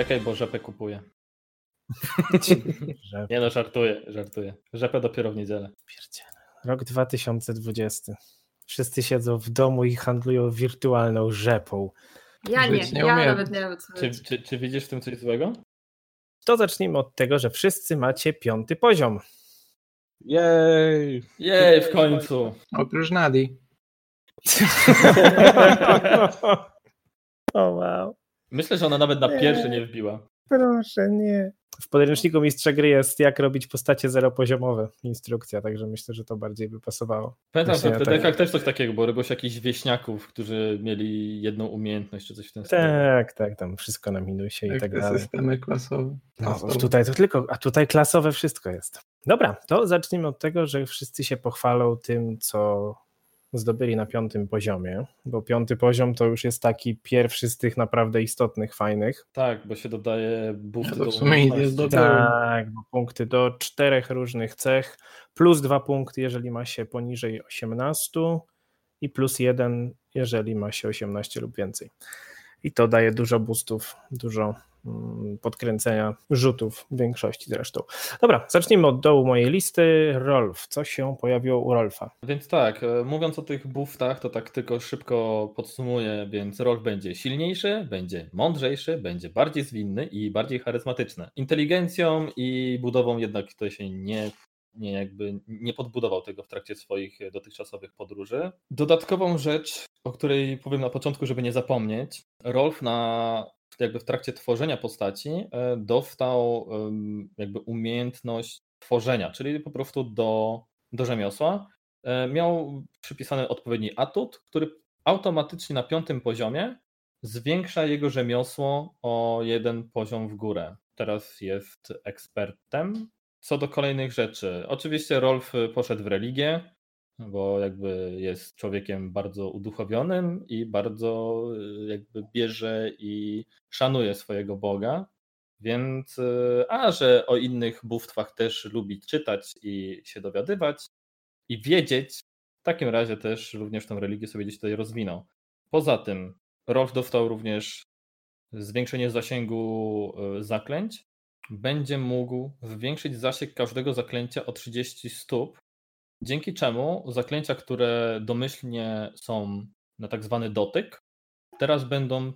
Czekaj, bo rzepę kupuję. Nie no, żartuję, żartuję. Rzepę dopiero w niedzielę. Rok 2020. Wszyscy siedzą w domu i handlują wirtualną rzepą. Ja nie, Żyć nie ja umiem. nawet nie wiem co Czy, czy, czy widzisz w tym coś złego? To zacznijmy od tego, że wszyscy macie piąty poziom. Jej! Jej, w końcu. Oprócz Nadi. o wow. Myślę, że ona nawet na pierwszy nie wbiła. Proszę, nie. W podręczniku mistrza gry jest jak robić postacie zeropoziomowe. Instrukcja, także myślę, że to bardziej by pasowało. Pamiętam, że w tak. TDK też coś takiego. Robiło się jakichś wieśniaków, którzy mieli jedną umiejętność czy coś w tym stylu. Tak, tak, tam wszystko na minusie i tak te dalej. systemy klasowe. No, tutaj to tylko, a tutaj klasowe wszystko jest. Dobra, to zacznijmy od tego, że wszyscy się pochwalą tym, co zdobyli na piątym poziomie, bo piąty poziom to już jest taki pierwszy z tych naprawdę istotnych, fajnych. Tak, bo się dodaje to do w sumie. Tak, bo punkty do czterech różnych cech, plus dwa punkty, jeżeli ma się poniżej 18 i plus jeden, jeżeli ma się 18 lub więcej. I to daje dużo boostów, dużo podkręcenia rzutów w większości zresztą. Dobra, zacznijmy od dołu mojej listy. Rolf, co się pojawiło u Rolfa? Więc tak, e, mówiąc o tych buffach, to tak tylko szybko podsumuję, więc Rolf będzie silniejszy, będzie mądrzejszy, będzie bardziej zwinny i bardziej charyzmatyczny. Inteligencją i budową jednak to się nie, nie jakby nie podbudował tego w trakcie swoich dotychczasowych podróży. Dodatkową rzecz, o której powiem na początku, żeby nie zapomnieć, Rolf na jakby w trakcie tworzenia postaci e, dostał jakby umiejętność tworzenia, czyli po prostu do, do rzemiosła. E, Miał przypisany odpowiedni atut, który automatycznie na piątym poziomie zwiększa jego rzemiosło o jeden poziom w górę. Teraz jest ekspertem. Co do kolejnych rzeczy. Oczywiście Rolf poszedł w religię, bo jakby jest człowiekiem bardzo uduchowionym i bardzo y, jakby bierze i szanuje swojego Boga. Więc, y, a że o innych bóstwach też lubi czytać i się dowiadywać i wiedzieć, w takim razie też również tą religię sobie gdzieś tutaj rozwinął. Poza tym Rolf dostał również zwiększenie zasięgu y, zaklęć. Będzie mógł zwiększyć zasięg każdego zaklęcia o 30 stóp, dzięki czemu zaklęcia, które domyślnie są na tak zwany dotyk, teraz będą,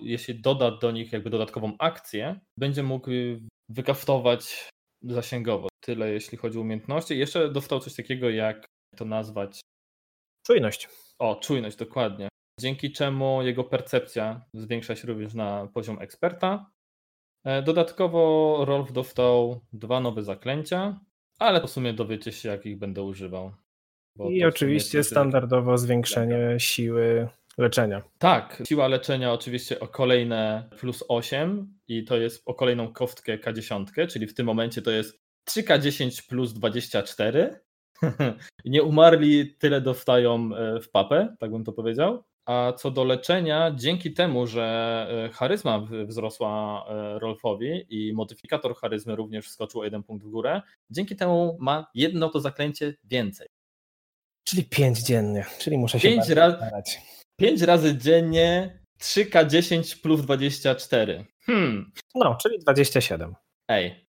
jeśli doda do nich jakby dodatkową akcję, będzie mógł wykaftować zasięgowo. Tyle jeśli chodzi o umiejętności. Jeszcze dostał coś takiego jak to nazwać Czujność. o, czujność, dokładnie. Dzięki czemu jego percepcja zwiększa się również na poziom eksperta. E, Dodatkowo Rolf dostał dwa nowe zaklęcia, ale w sumie dowiecie się, jakich będę używał. I oczywiście jest- standardowo zwiększenie siły leczenia. Tak, siła leczenia oczywiście o kolejne plus 8 i to jest o kolejną kostkę K10, czyli w tym momencie to jest 3K10 plus 24. Nie umarli, tyle dostają e, w papę, tak bym to powiedział. A co do leczenia, dzięki temu, że e, charyzma wzrosła e, Rolfowi i modyfikator charyzmy również wskoczył o jeden punkt w górę, dzięki temu ma jedno to zaklęcie więcej. Czyli 5 dziennie, czyli muszę się Pięć bardziej raz- starać. 5 razy dziennie 3K10 plus 24. Hmm, No, czyli 27. ej,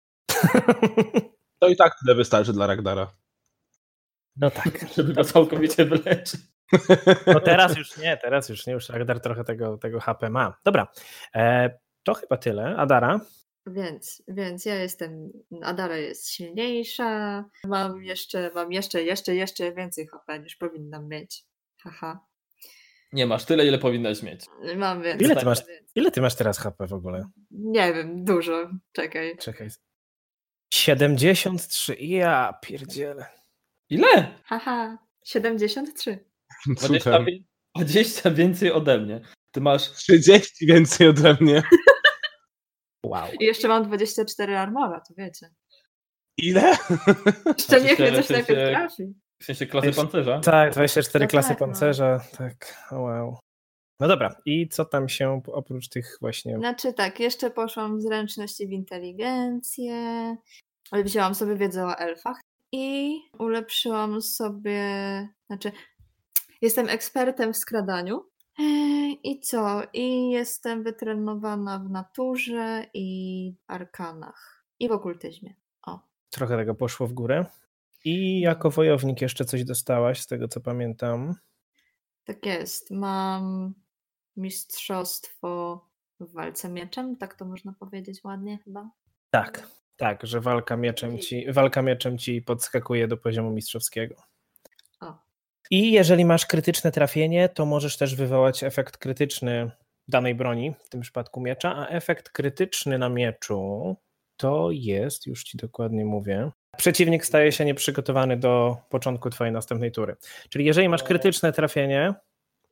To i tak tyle wystarczy dla Ragdara. No tak. żeby go całkowicie wyleczyć. No teraz już nie, teraz już nie, już Ragnar trochę tego, tego HP ma. Dobra, e, to chyba tyle. Adara? Więc, więc ja jestem, Adara jest silniejsza, mam jeszcze, mam jeszcze, jeszcze, jeszcze więcej HP niż powinnam mieć. Haha. Nie masz tyle, ile powinnaś mieć. Mam więcej. Ile ty masz? Ile ty masz teraz HP w ogóle? Nie wiem, dużo. Czekaj. Czekaj. 73. Ja pierdzielę. Ile? Haha. 73. 20, Super. wi- 20 więcej ode mnie. Ty masz 30 więcej ode mnie. Wow. I jeszcze mam 24 armora, to wiecie. Ile? Jeszcze niech mnie 24 coś najpierw trafi. w sensie klasy pancerza. Tak, 24 No klasy tak, no. pancerza. Tak, o wow. No dobra, i co tam się oprócz tych właśnie. Znaczy tak, jeszcze poszłam w zręczność i w inteligencję. Ale wzięłam sobie wiedzę o elfach i ulepszyłam sobie. Znaczy, jestem ekspertem w skradaniu. Eee, I co? I jestem wytrenowana w naturze i arkanach. I w okultyzmie. O. Trochę tego poszło w górę. I jako wojownik jeszcze coś dostałaś, z tego co pamiętam. Tak jest. Mam mistrzostwo w walce mieczem, tak to można powiedzieć ładnie chyba. Tak, tak, że walka mieczem ci, walka mieczem ci podskakuje do poziomu mistrzowskiego. I jeżeli masz krytyczne trafienie, to możesz też wywołać efekt krytyczny danej broni, w tym przypadku miecza, a efekt krytyczny na mieczu to jest, już ci dokładnie mówię, przeciwnik staje się nieprzygotowany do początku twojej następnej tury. Czyli jeżeli masz krytyczne trafienie,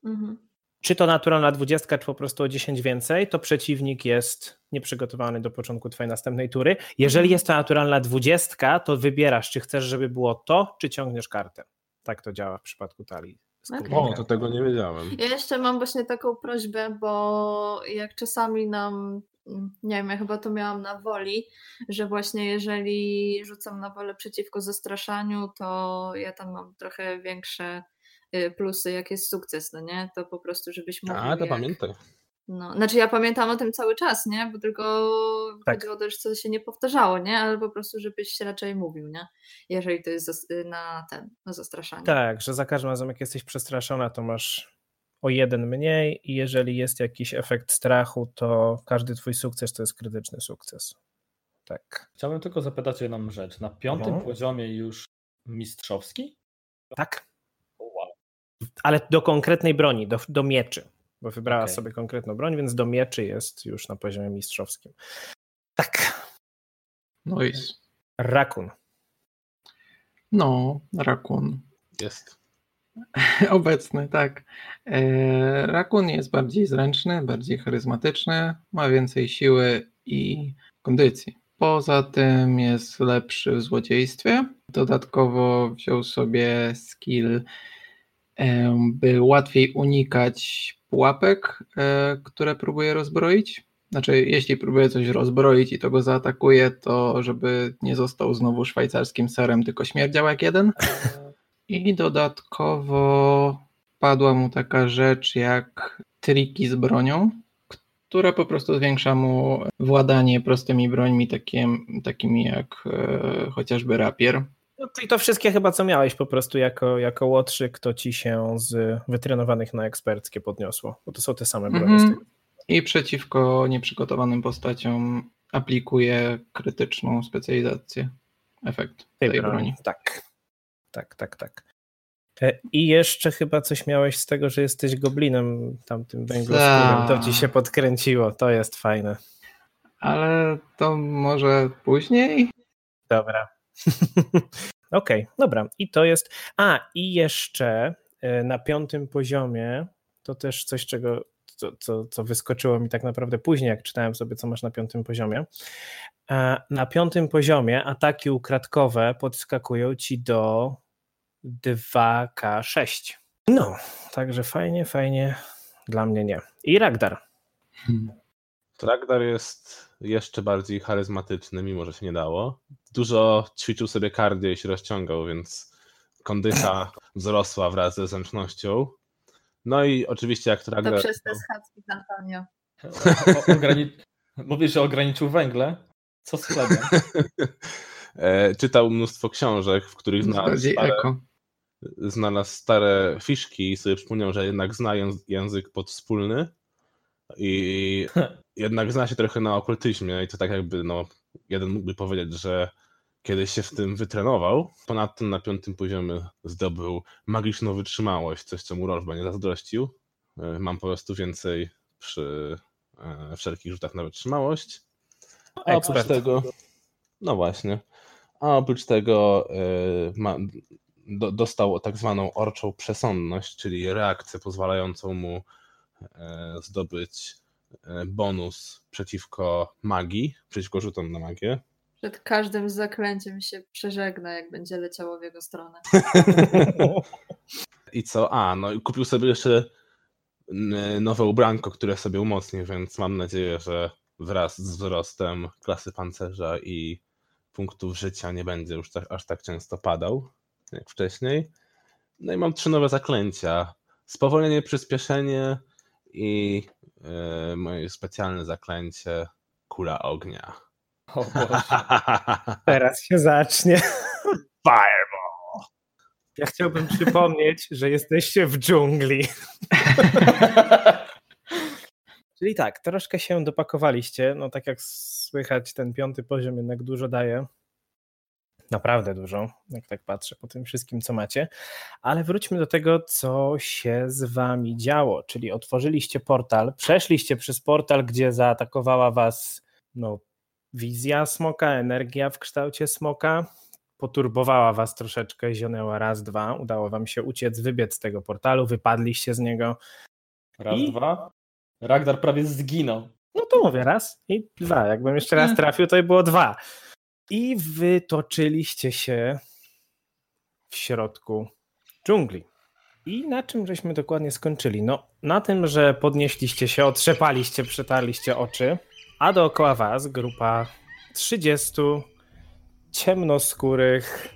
Mhm. czy to naturalna 20, czy po prostu o 10 więcej, to przeciwnik jest nieprzygotowany do początku twojej następnej tury. Jeżeli Mhm. jest to naturalna 20, to wybierasz, czy chcesz, żeby było to, czy ciągniesz kartę. Tak to działa w przypadku talii. Kubriga. O, to tego nie wiedziałem. Ja jeszcze mam właśnie taką prośbę, bo jak czasami nam, mm, nie wiem, ja chyba to miałam na woli, że właśnie jeżeli rzucam na wolę przeciwko zastraszaniu, to ja tam mam trochę większe y, plusy, jak jest sukces, no nie? To po prostu, żebyś mówił A, to jak... pamiętaj. No, znaczy ja pamiętam o tym cały czas, nie? Bo tylko Tak. chodziło o to, że to się nie powtarzało, nie? Ale po prostu, żebyś raczej mówił, nie? Jeżeli to jest zas- na ten, na zastraszanie. Tak, że za każdym razem, jak jesteś przestraszona, to masz o jeden mniej i jeżeli jest jakiś efekt strachu, to każdy twój sukces to jest krytyczny sukces. Tak. Chciałbym tylko zapytać o jedną rzecz. Na piątym Mhm. poziomie już mistrzowski? Tak? Wow. Ale do konkretnej broni, do, do mieczy, bo wybrała Okej. sobie konkretną broń, więc do mieczy jest już na poziomie mistrzowskim. Tak. Nice. Rakun. No, rakun. Jest. Obecny, tak. E, Rakun jest bardziej zręczny, bardziej charyzmatyczny, ma więcej siły i kondycji. Poza tym jest lepszy w złodziejstwie. Dodatkowo wziął sobie skill, by łatwiej unikać pułapek, e, które próbuje rozbroić. Znaczy, jeśli próbuje coś rozbroić i to go zaatakuje, to żeby nie został znowu szwajcarskim serem, tylko śmierdział jak jeden. I dodatkowo padła mu taka rzecz jak triki z bronią, która po prostu zwiększa mu władanie prostymi brońmi, takim, takimi jak e, chociażby rapier. No to i to wszystkie chyba, co miałeś po prostu jako, jako łotrzyk, to ci się z wytrenowanych na eksperckie podniosło, bo to są te same bronie. Mhm. tego. I przeciwko nieprzygotowanym postaciom aplikuje krytyczną specjalizację. Efekt tej tej, broni. broni. Tak, tak, tak, tak. E, I jeszcze chyba coś miałeś z tego, że jesteś goblinem tamtym węgloskórym. To ci się podkręciło, to jest fajne. Ale to może później? Dobra. Okej, dobra. I to jest. A, i jeszcze e, na piątym poziomie to też coś, czego. Co, co, co wyskoczyło mi tak naprawdę później, jak czytałem sobie, co masz na piątym poziomie. Na piątym poziomie ataki ukradkowe podskakują ci do 2K6. No, także fajnie, fajnie. Dla mnie nie. I Ragdar. Tragdar jest jeszcze bardziej charyzmatyczny, mimo że się nie dało. Dużo ćwiczył sobie kardio i się rozciągał, więc kondycha wzrosła wraz ze zręcznością. No i oczywiście jak To Tragdar... przez te schadzki z Antonio. Ograni... Mówisz, że ograniczył węgle? Co z tego? E, Czytał mnóstwo książek, w których znalazł stare, eko. znalazł stare fiszki i sobie przypomniał, że jednak zna jęz- język podwspólny i jednak zna się trochę na okultyzmie i to tak jakby, no, jeden mógłby powiedzieć, że kiedyś się w tym wytrenował. Ponadto na piątym poziomie zdobył magiczną wytrzymałość, coś co mu Rolf nie zazdrościł. E, Mam po prostu więcej przy e, wszelkich rzutach na wytrzymałość. A oprócz tego, no właśnie, a oprócz tego e, ma, do, dostał tak zwaną orczą przesądność, czyli reakcję pozwalającą mu zdobyć bonus przeciwko magii, przeciwko rzutom na magię. Przed każdym zaklęciem się przeżegna, jak będzie leciało w jego stronę. I co? A, no i kupił sobie jeszcze nowe ubranko, które sobie umocni, więc mam nadzieję, że wraz z wzrostem klasy pancerza i punktów życia nie będzie już tak, aż tak często padał jak wcześniej. No i mam trzy nowe zaklęcia. Spowolnienie, przyspieszenie i e, moje specjalne zaklęcie kula ognia. O Boże. Teraz się zacznie. Fireball! Ja chciałbym przypomnieć, że jesteście w dżungli. Czyli tak, troszkę się dopakowaliście. No tak jak słychać, ten piąty poziom jednak dużo daje. Naprawdę dużo, jak tak patrzę po tym wszystkim, co macie. Ale wróćmy do tego, co się z wami działo. Czyli otworzyliście portal, przeszliście przez portal, gdzie zaatakowała was no, wizja smoka, energia w kształcie smoka. Poturbowała was troszeczkę, zionęła raz, dwa. Udało wam się uciec, wybiec z tego portalu, wypadliście z niego. Raz, I- dwa. Ragnar prawie zginął. No to mówię raz i dwa. Jakbym jeszcze raz trafił, to by było dwa. I wytoczyliście się w środku dżungli. I na czym żeśmy dokładnie skończyli? No, na tym, że podnieśliście się, otrzepaliście, przetarliście oczy, a dookoła was grupa 30 ciemnoskórych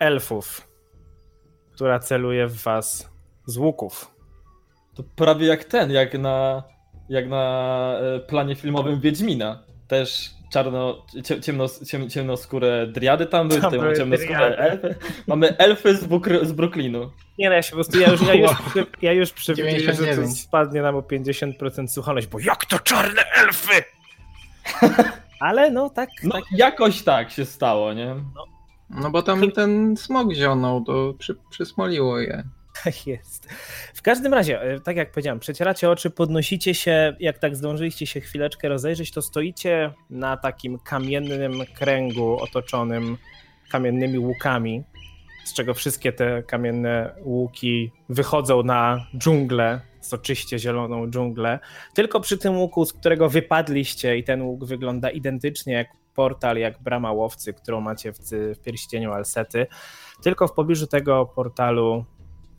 elfów, która celuje w was z łuków. To prawie jak ten, jak na, jak na e, planie filmowym Wiedźmina. Też czarno, cie- ciemno, ciem, ciemnoskóre driady tam były, Tam były mamy ciemnoskóre driady. elfy. Mamy elfy z, Bukry, z Brooklynu. Nie no, ja się po prostu, ja już, ja już, przy- ja już przewiduję, że to 99. spadnie nam o 50% słuchalność, bo jak to czarne elfy? Ale no tak, No tak jakoś tak się stało, nie? No bo tam ten smog zionął, to przy, przysmoliło je. Tak jest. W każdym razie, e, tak jak powiedziałem, przecieracie oczy, podnosicie się, jak tak zdążyliście się chwileczkę rozejrzeć, to stoicie na takim kamiennym kręgu otoczonym kamiennymi łukami, z czego wszystkie te kamienne łuki wychodzą na dżunglę, soczyście zieloną dżunglę. Tylko przy tym łuku, z którego wypadliście i ten łuk wygląda identycznie jak portal, jak brama łowcy, którą macie w, w pierścieniu Alsety, tylko w pobliżu tego portalu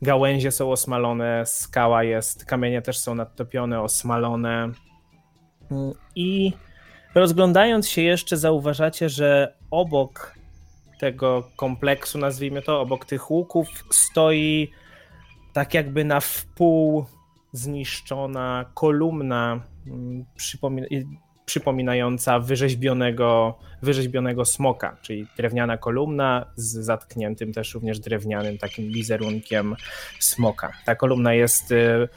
gałęzie są osmalone, skała jest, kamienie też są nadtopione, osmalone. I rozglądając się jeszcze zauważacie, że obok tego kompleksu, nazwijmy to, obok tych łuków stoi tak jakby na wpół zniszczona kolumna mm, przypominająca wyrzeźbionego, wyrzeźbionego smoka, czyli drewniana kolumna z zatkniętym też również drewnianym takim wizerunkiem smoka. Ta kolumna jest y,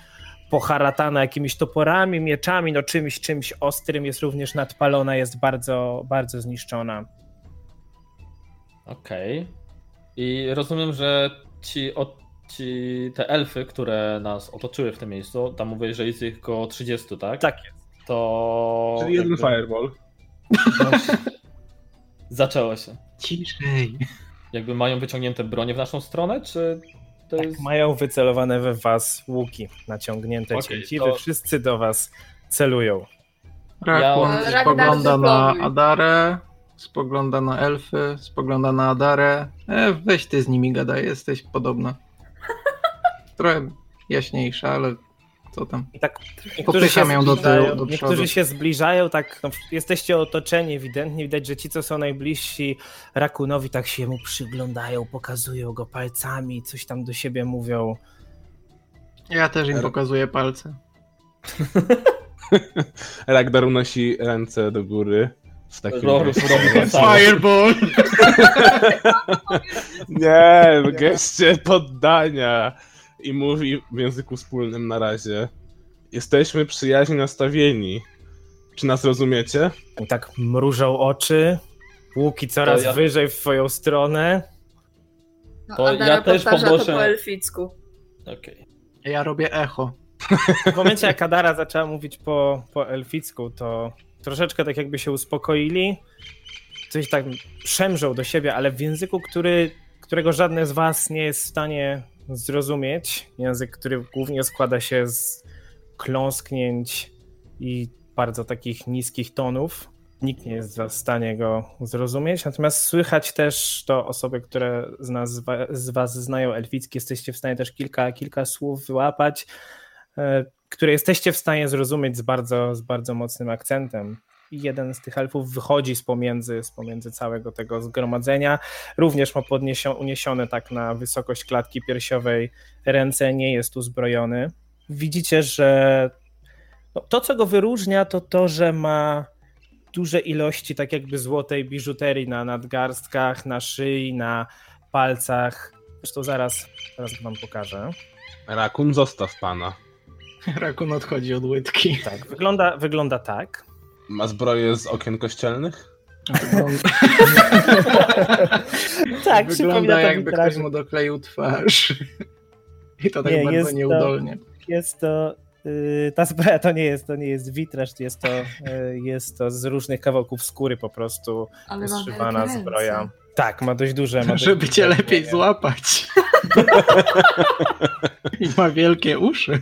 poharatana jakimiś toporami, mieczami, no czymś, czymś ostrym, jest również nadpalona, jest bardzo, bardzo zniszczona. Okej. I rozumiem, że ci, o, ci te elfy, które nas otoczyły w tym miejscu, tam mówię, że jest ich około 30, tak? Tak jest. To. Czyli jeden jakby- fireball. Zaczęło się. Ciszej. Jakby mają wyciągnięte bronie w naszą stronę, czy to Tak, jest. mają wycelowane we was łuki naciągnięte Okej, cięciwy, to- wszyscy do was celują. Rakun Ja- spogląda na. Adarę, spogląda na elfy, spogląda na Adarę. E, weź ty z nimi gadaj, jesteś podobna. Trochę jaśniejsza, ale co tam. I tak niektórzy się, ją do tyłu, zbliżają, do niektórzy się zbliżają, tak no, jesteście otoczeni ewidentnie, widać, że ci, co są najbliżsi Rakunowi, tak się mu przyglądają, pokazują go palcami, coś tam do siebie mówią. Ja też im pokazuję palce. Ragnar unosi ręce do góry. W takim Tak. Fireball! Nie, w geście poddania. I mówi w języku wspólnym na razie. Jesteśmy przyjaźnie nastawieni. Czy nas rozumiecie? I tak mrużą oczy, łuki coraz ja- wyżej w twoją stronę. No, ja też to po elficku. Okej. Ja robię echo. W momencie, jak Adara zaczęła mówić po, po elficku, to troszeczkę tak jakby się uspokoili. Coś tak przemrzą do siebie, ale w języku, który, którego żadne z was nie jest w stanie zrozumieć. Język, który głównie składa się z kląsknięć i bardzo takich niskich tonów. Nikt nie jest w stanie go zrozumieć, natomiast słychać też to osoby, które z, nas, z was znają elficki, jesteście w stanie też kilka, kilka słów wyłapać e, które jesteście w stanie zrozumieć z bardzo, z bardzo mocnym akcentem. I jeden z tych elfów wychodzi z pomiędzy, z pomiędzy całego tego zgromadzenia. Również ma podniesio, uniesione tak na wysokość klatki piersiowej ręce, nie jest uzbrojony. widzicie, że no, to, co go wyróżnia, to to, że ma duże ilości tak jakby złotej biżuterii na nadgarstkach, na szyi, na palcach. Zresztą zaraz, zaraz wam pokażę. Rakun, zostaw pana. Rakun odchodzi od łydki. Tak, wygląda, wygląda tak. Ma zbroję z okien kościelnych? Wygląda, tak, przypomina wygląda to jakby ktoś mu dokleił twarz. I to tak Nie, bardzo jest to- nieudolnie. Jest to. yy, Ta zbroja to nie jest, to nie jest witraż, jest to, yy, jest to z różnych kawałków skóry po prostu Ale zszywana zbroja. Tak, ma dość duże. Ma dość Żeby duże cię lepiej złapać. I ma wielkie uszy.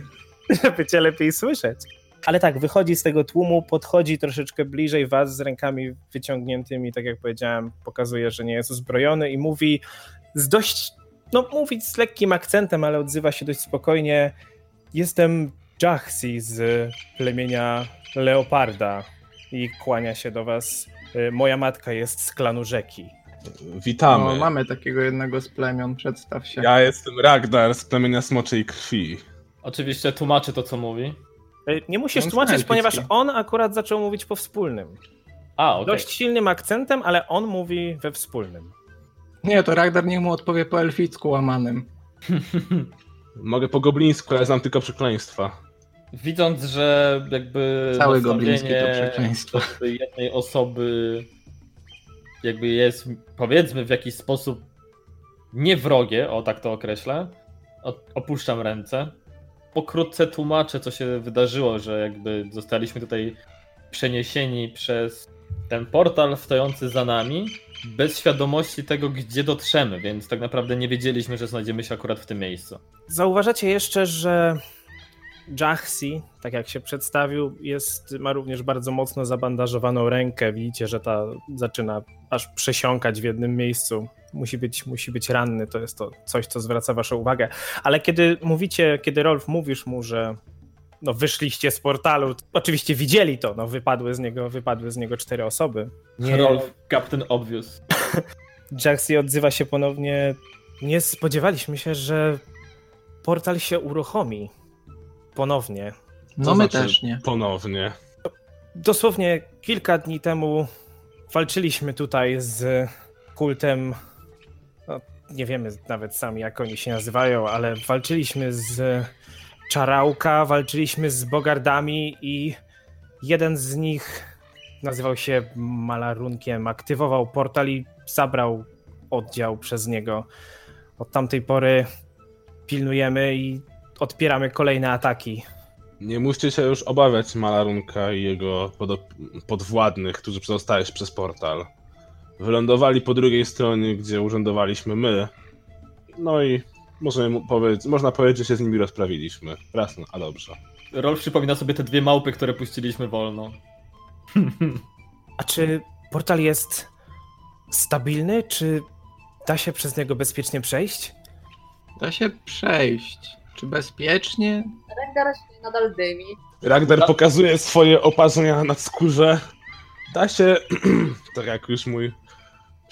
żeby cię lepiej słyszeć. Ale tak, wychodzi z tego tłumu, podchodzi troszeczkę bliżej was z rękami wyciągniętymi, tak jak powiedziałem, pokazuje, że nie jest uzbrojony i mówi z dość, no mówi z lekkim akcentem, ale odzywa się dość spokojnie. Jestem Jachsi z plemienia Leoparda i kłania się do was. Y, Moja matka jest z klanu rzeki. Witamy. No, mamy takiego jednego z plemion, przedstaw się. Ja jestem Ragnar z plemienia Smoczej Krwi. Oczywiście tłumaczy to, co mówi. Y, Nie musisz On tłumaczyć, elficki. ponieważ on akurat zaczął mówić po wspólnym. A, okej. Dość silnym akcentem, ale on mówi we wspólnym. Nie, to Ragnar niech mu odpowie po elficku łamanym. Mogę po goblińsku, ale znam tylko przekleństwa. Widząc, że jakby Całe goblińskie to przekleństwo. jakby jednej osoby jakby jest powiedzmy w jakiś sposób niewrogie, o tak to określę, opuszczam ręce. Pokrótce tłumaczę, co się wydarzyło, że jakby zostaliśmy tutaj przeniesieni przez ten portal stojący za nami, bez świadomości tego, gdzie dotrzemy, więc tak naprawdę nie wiedzieliśmy, że znajdziemy się akurat w tym miejscu. Zauważacie jeszcze, że Jachsi, tak jak się przedstawił, jest, ma również bardzo mocno zabandażowaną rękę. Widzicie, że ta zaczyna aż przesiąkać w jednym miejscu. Musi być, musi być ranny, to jest to coś, co zwraca waszą uwagę. Ale kiedy mówicie, kiedy Rolf mówisz mu, że no wyszliście z portalu, oczywiście widzieli to, no wypadły z niego, wypadły z niego cztery osoby. Rolf, Captain Obvious. Jaxi odzywa się ponownie. Nie spodziewaliśmy się, że portal się uruchomi ponownie. No my znaczy też nie. Ponownie. Dosłownie kilka dni temu walczyliśmy tutaj z kultem. Nie wiemy nawet sami, jak oni się nazywają, ale walczyliśmy z Czarałka, walczyliśmy z Bogardami i jeden z nich nazywał się Malarunkiem, aktywował portal i zabrał oddział przez niego. Od tamtej pory pilnujemy i odpieramy kolejne ataki. Nie musicie się już obawiać Malarunka i jego podwładnych, którzy przedostali przez portal. Wylądowali po drugiej stronie, gdzie urzędowaliśmy my. No i możemy mu powiedzieć, można powiedzieć, że się z nimi rozprawiliśmy. Raz, no, a dobrze. Rolf przypomina sobie te dwie małpy, które puściliśmy wolno. A czy portal jest stabilny? Czy da się przez niego bezpiecznie przejść? Da się przejść. Czy bezpiecznie? Ragnar się nadal dymi. Ragnar pokazuje swoje oparzenia na skórze. Da się, tak jak już mój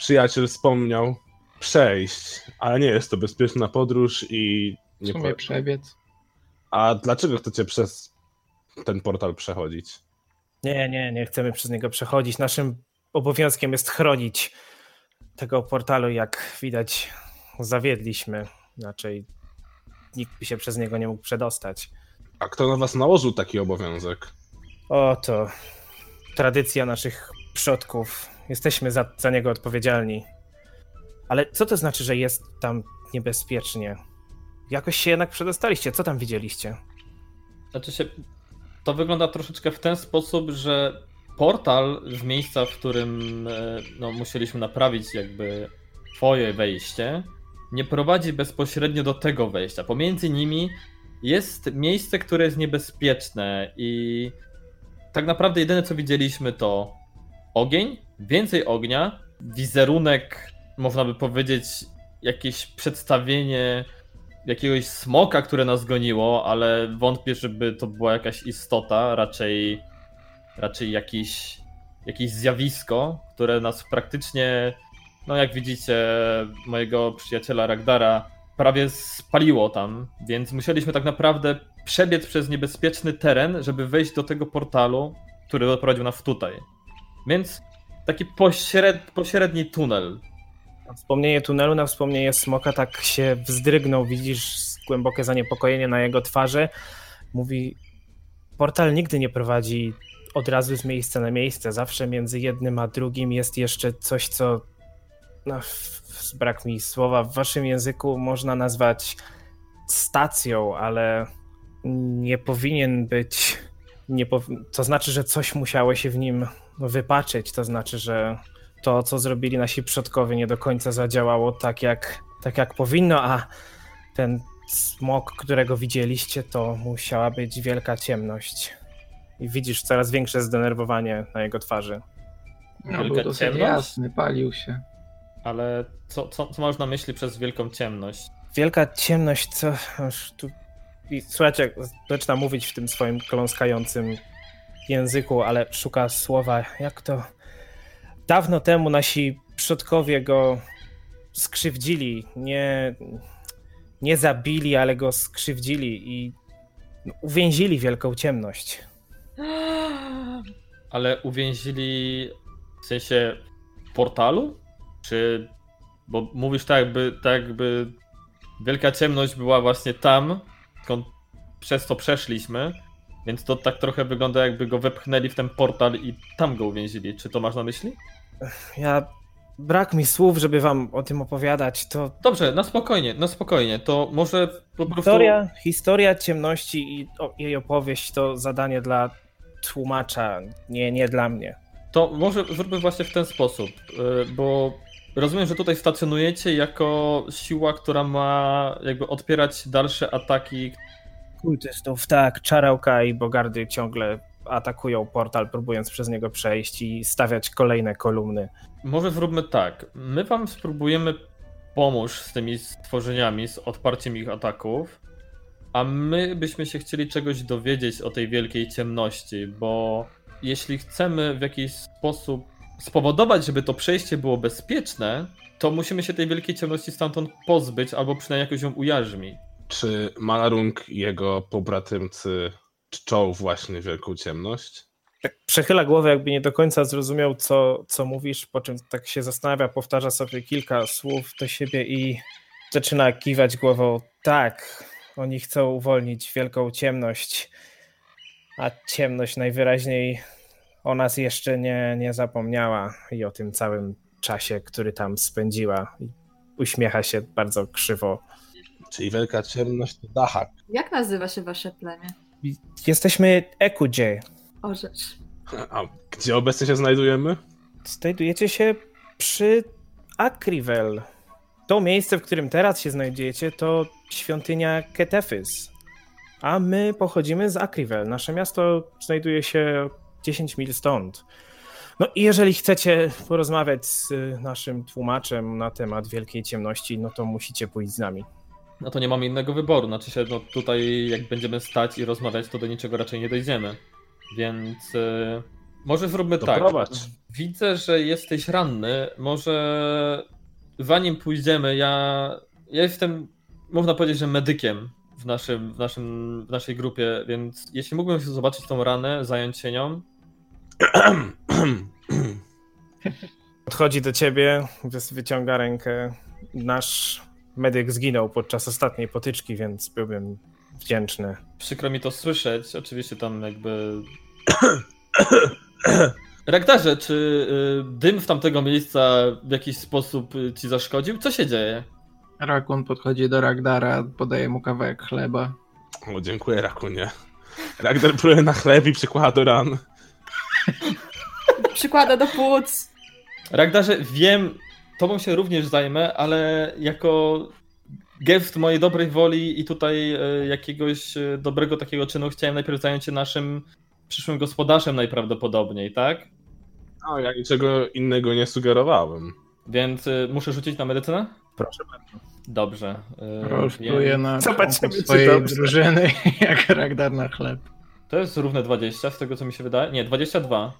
przyjaciel wspomniał, przejść, ale nie jest to bezpieczna podróż i W nie sumie po... przebiec. A dlaczego chcecie przez ten portal przechodzić? Nie, nie, nie chcemy przez niego przechodzić. Naszym obowiązkiem jest chronić tego portalu. Jak widać, zawiedliśmy. Inaczej nikt by się przez niego nie mógł przedostać. A kto na was nałożył taki obowiązek? O, to tradycja naszych przodków. Jesteśmy za, za niego odpowiedzialni. Ale co to znaczy, że jest tam niebezpiecznie? Jakoś się jednak przedostaliście. Co tam widzieliście? Znaczy się, to wygląda troszeczkę w ten sposób, że portal w miejsca, w którym e, no, musieliśmy naprawić jakby twoje wejście, nie prowadzi bezpośrednio do tego wejścia. Pomiędzy nimi jest miejsce, które jest niebezpieczne i tak naprawdę jedyne co widzieliśmy to ogień, więcej ognia, wizerunek, można by powiedzieć, jakieś przedstawienie jakiegoś smoka, które nas goniło, ale wątpię, żeby to była jakaś istota, raczej raczej jakiś, jakieś zjawisko, które nas praktycznie, no jak widzicie, mojego przyjaciela Ragdara prawie spaliło tam, więc musieliśmy tak naprawdę przebiec przez niebezpieczny teren, żeby wejść do tego portalu, który doprowadził nas tutaj. Więc taki pośred, pośredni tunel. Na wspomnienie tunelu, na wspomnienie smoka tak się wzdrygnął, widzisz głębokie zaniepokojenie na jego twarzy. Mówi, portal nigdy nie prowadzi od razu z miejsca na miejsce. Zawsze między jednym a drugim jest jeszcze coś, co no, brak mi słowa, w waszym języku można nazwać stacją, ale nie powinien być. Nie. To znaczy, że coś musiało się w nim wypaczyć. To znaczy, że to, co zrobili nasi przodkowie, nie do końca zadziałało tak, jak, tak jak powinno, a ten smok, którego widzieliście, to musiała być wielka ciemność. I widzisz coraz większe zdenerwowanie na jego twarzy. No, był dosyć ciemność? jasny, palił się. Ale co, co, co masz na myśli przez wielką ciemność? Wielka ciemność, co. Tu... I słuchajcie, zaczyna mówić w tym swoim kląskającym języku, ale szuka słowa. Jak to. Dawno temu nasi przodkowie go skrzywdzili. Nie, nie zabili, ale go skrzywdzili i uwięzili wielką ciemność. Ale uwięzili w sensie portalu? Czy. Bo mówisz tak, jakby, tak jakby wielka ciemność była właśnie tam, skąd przez to przeszliśmy. Więc to tak trochę wygląda, jakby go wepchnęli w ten portal i tam go uwięzili. Czy to masz na myśli? Ja. Brak mi słów, żeby wam o tym opowiadać. To. Dobrze, na spokojnie, na spokojnie. To może po prostu. Historia, historia ciemności i jej opowieść to zadanie dla tłumacza, nie, nie dla mnie. To może zróbmy właśnie w ten sposób, y, bo rozumiem, że tutaj stacjonujecie jako siła, która ma jakby odpierać dalsze ataki. Kultystów, tak. Czarałka i Bogardy ciągle atakują portal, próbując przez niego przejść i stawiać kolejne kolumny. Może zróbmy tak. My wam spróbujemy pomóc z tymi stworzeniami, z odparciem ich ataków, a my byśmy się chcieli czegoś dowiedzieć o tej wielkiej ciemności, bo jeśli chcemy w jakiś sposób spowodować, żeby to przejście było bezpieczne, to musimy się tej wielkiej ciemności stamtąd pozbyć, albo przynajmniej jakoś ją ujarzmić. Czy Malarung i jego pobratymcy czczą właśnie wielką ciemność? Tak przechyla głowę, jakby nie do końca zrozumiał, co, co mówisz, po czym tak się zastanawia, powtarza sobie kilka słów do siebie i zaczyna kiwać głową. Tak, oni chcą uwolnić wielką ciemność, a ciemność najwyraźniej o nas jeszcze nie, nie zapomniała i o tym całym czasie, który tam spędziła. Uśmiecha się bardzo krzywo. Czyli wielka ciemność to Dachak. Jak nazywa się wasze plemię? Jesteśmy Ekudzie. O rzecz. A gdzie obecnie się znajdujemy? Znajdujecie się przy Akrivel. To miejsce, w którym teraz się znajdziecie, to świątynia Ketefys. A my pochodzimy z Akrivel. Nasze miasto znajduje się 10 mil stąd. No i jeżeli chcecie porozmawiać z naszym tłumaczem na temat Wielkiej Ciemności, no to musicie pójść z nami. No to nie mamy innego wyboru. Znaczy się, no tutaj jak będziemy stać i rozmawiać, to do niczego raczej nie dojdziemy. Więc yy, może zróbmy to tak. Prowadź. Widzę, że jesteś ranny. Może zanim pójdziemy, ja, ja jestem, można powiedzieć, że medykiem w, naszym, w, naszym, w naszej grupie, więc jeśli mógłbym zobaczyć tą ranę, zająć się nią. Podchodzi do ciebie, wyciąga rękę. Nasz medyk zginął podczas ostatniej potyczki, więc byłbym wdzięczny. Przykro mi to słyszeć. Oczywiście tam jakby. Rektarze, czy y, dym w tamtego miejsca w jakiś sposób y, ci zaszkodził? Co się dzieje? Rakun podchodzi do Ragdara, podaje mu kawałek chleba. O, dziękuję, Rakunie. Ragdar pluje na chleb i przykłada do ran. Przykłada do płuc. Ragdarze, wiem, tobą się również zajmę, ale jako gest mojej dobrej woli i tutaj e, jakiegoś e, dobrego takiego czynu chciałem najpierw zająć się naszym przyszłym gospodarzem najprawdopodobniej, tak? No, ja niczego innego nie sugerowałem. Więc y, muszę rzucić na medycynę? Proszę bardzo. Dobrze. Pluje na Zobaczymy, swojej drużyny jak Ragdar na chleb. To jest równe 20 z tego co mi się wydaje. Nie, 22.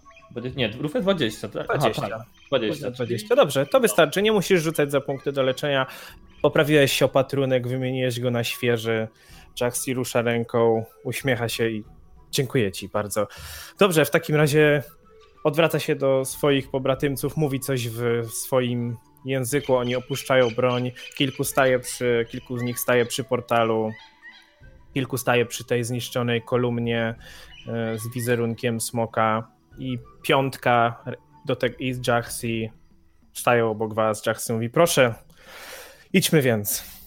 Nie, równe 20. 20. Aha, tak. 20. 20. Dobrze, to wystarczy. Nie musisz rzucać za punkty do leczenia. Poprawiłeś się opatrunek, wymieniłeś go na świeży. Jaxi rusza ręką, uśmiecha się i dziękuję ci bardzo. Dobrze, w takim razie odwraca się do swoich pobratymców, mówi coś w swoim języku, oni opuszczają broń, kilku staje przy, kilku z nich staje przy portalu, kilku staje przy tej zniszczonej kolumnie e, z wizerunkiem smoka i piątka do tego i Jaxi stają obok was. Jaxi mówi, proszę, idźmy więc.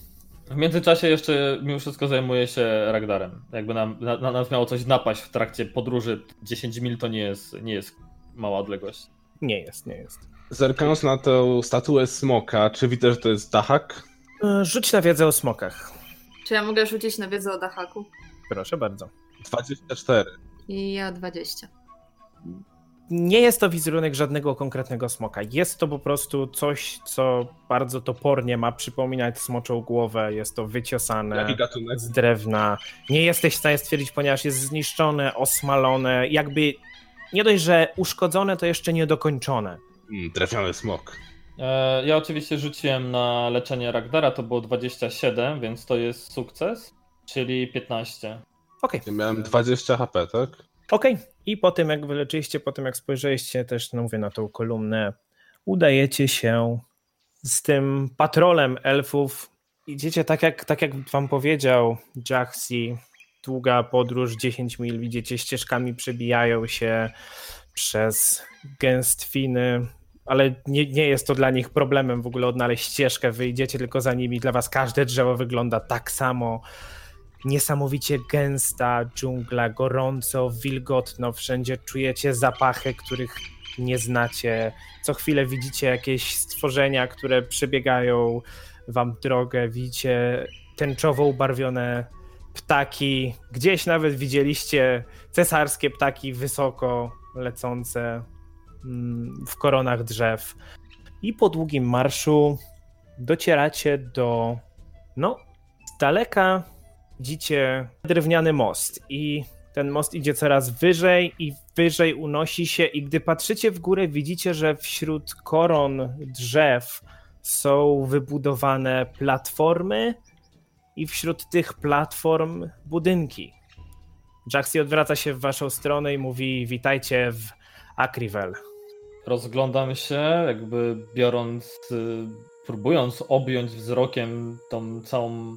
W międzyczasie jeszcze mimo wszystko zajmuje się Ragdarem. Jakby nam, na, na nas miało coś napaść w trakcie podróży, 10 mil to nie jest, nie jest mała odległość. Nie jest, nie jest. Zerkając na tę statuę smoka, czy widzę, że to jest Dahak? E, Rzuć na wiedzę o smokach. Czy ja mogę rzucić na wiedzę o Dahaku? Proszę bardzo. 24. I ja 20. Nie jest to wizerunek żadnego konkretnego smoka. Jest to po prostu coś, co bardzo topornie ma przypominać smoczą głowę. Jest to wyciosane z drewna. Nie jesteś w stanie stwierdzić, ponieważ jest zniszczone, osmalone, jakby nie dość, że uszkodzone, to jeszcze niedokończone. Mm, drewniany smok. E, ja oczywiście rzuciłem na leczenie Ragdara, to było 27, więc to jest sukces, czyli 15. Okej, Ja miałem 20 HP, tak? Okej. I po tym, jak wyleczyliście, po tym, jak spojrzeliście też, no mówię, na tą kolumnę, udajecie się z tym patrolem elfów. Idziecie tak jak, tak jak wam powiedział Jaxi, długa podróż, 10 mil, widzicie, ścieżkami przebijają się przez gęstwiny, ale nie, nie jest to dla nich problemem w ogóle odnaleźć ścieżkę, wyjdziecie tylko za nimi, dla was każde drzewo wygląda tak samo, niesamowicie gęsta dżungla, gorąco, wilgotno, wszędzie czujecie zapachy, których nie znacie, co chwilę widzicie jakieś stworzenia, które przebiegają wam drogę, widzicie tęczowo ubarwione ptaki, gdzieś nawet widzieliście cesarskie ptaki wysoko lecące mm, w koronach drzew. I po długim marszu docieracie do, no, z daleka widzicie drewniany most i ten most idzie coraz wyżej i wyżej unosi się i gdy patrzycie w górę widzicie, że wśród koron drzew są wybudowane platformy i wśród tych platform budynki. Jaxi odwraca się w waszą stronę i mówi witajcie w Akrivel. Rozglądam się, jakby biorąc, y, próbując objąć wzrokiem tą całą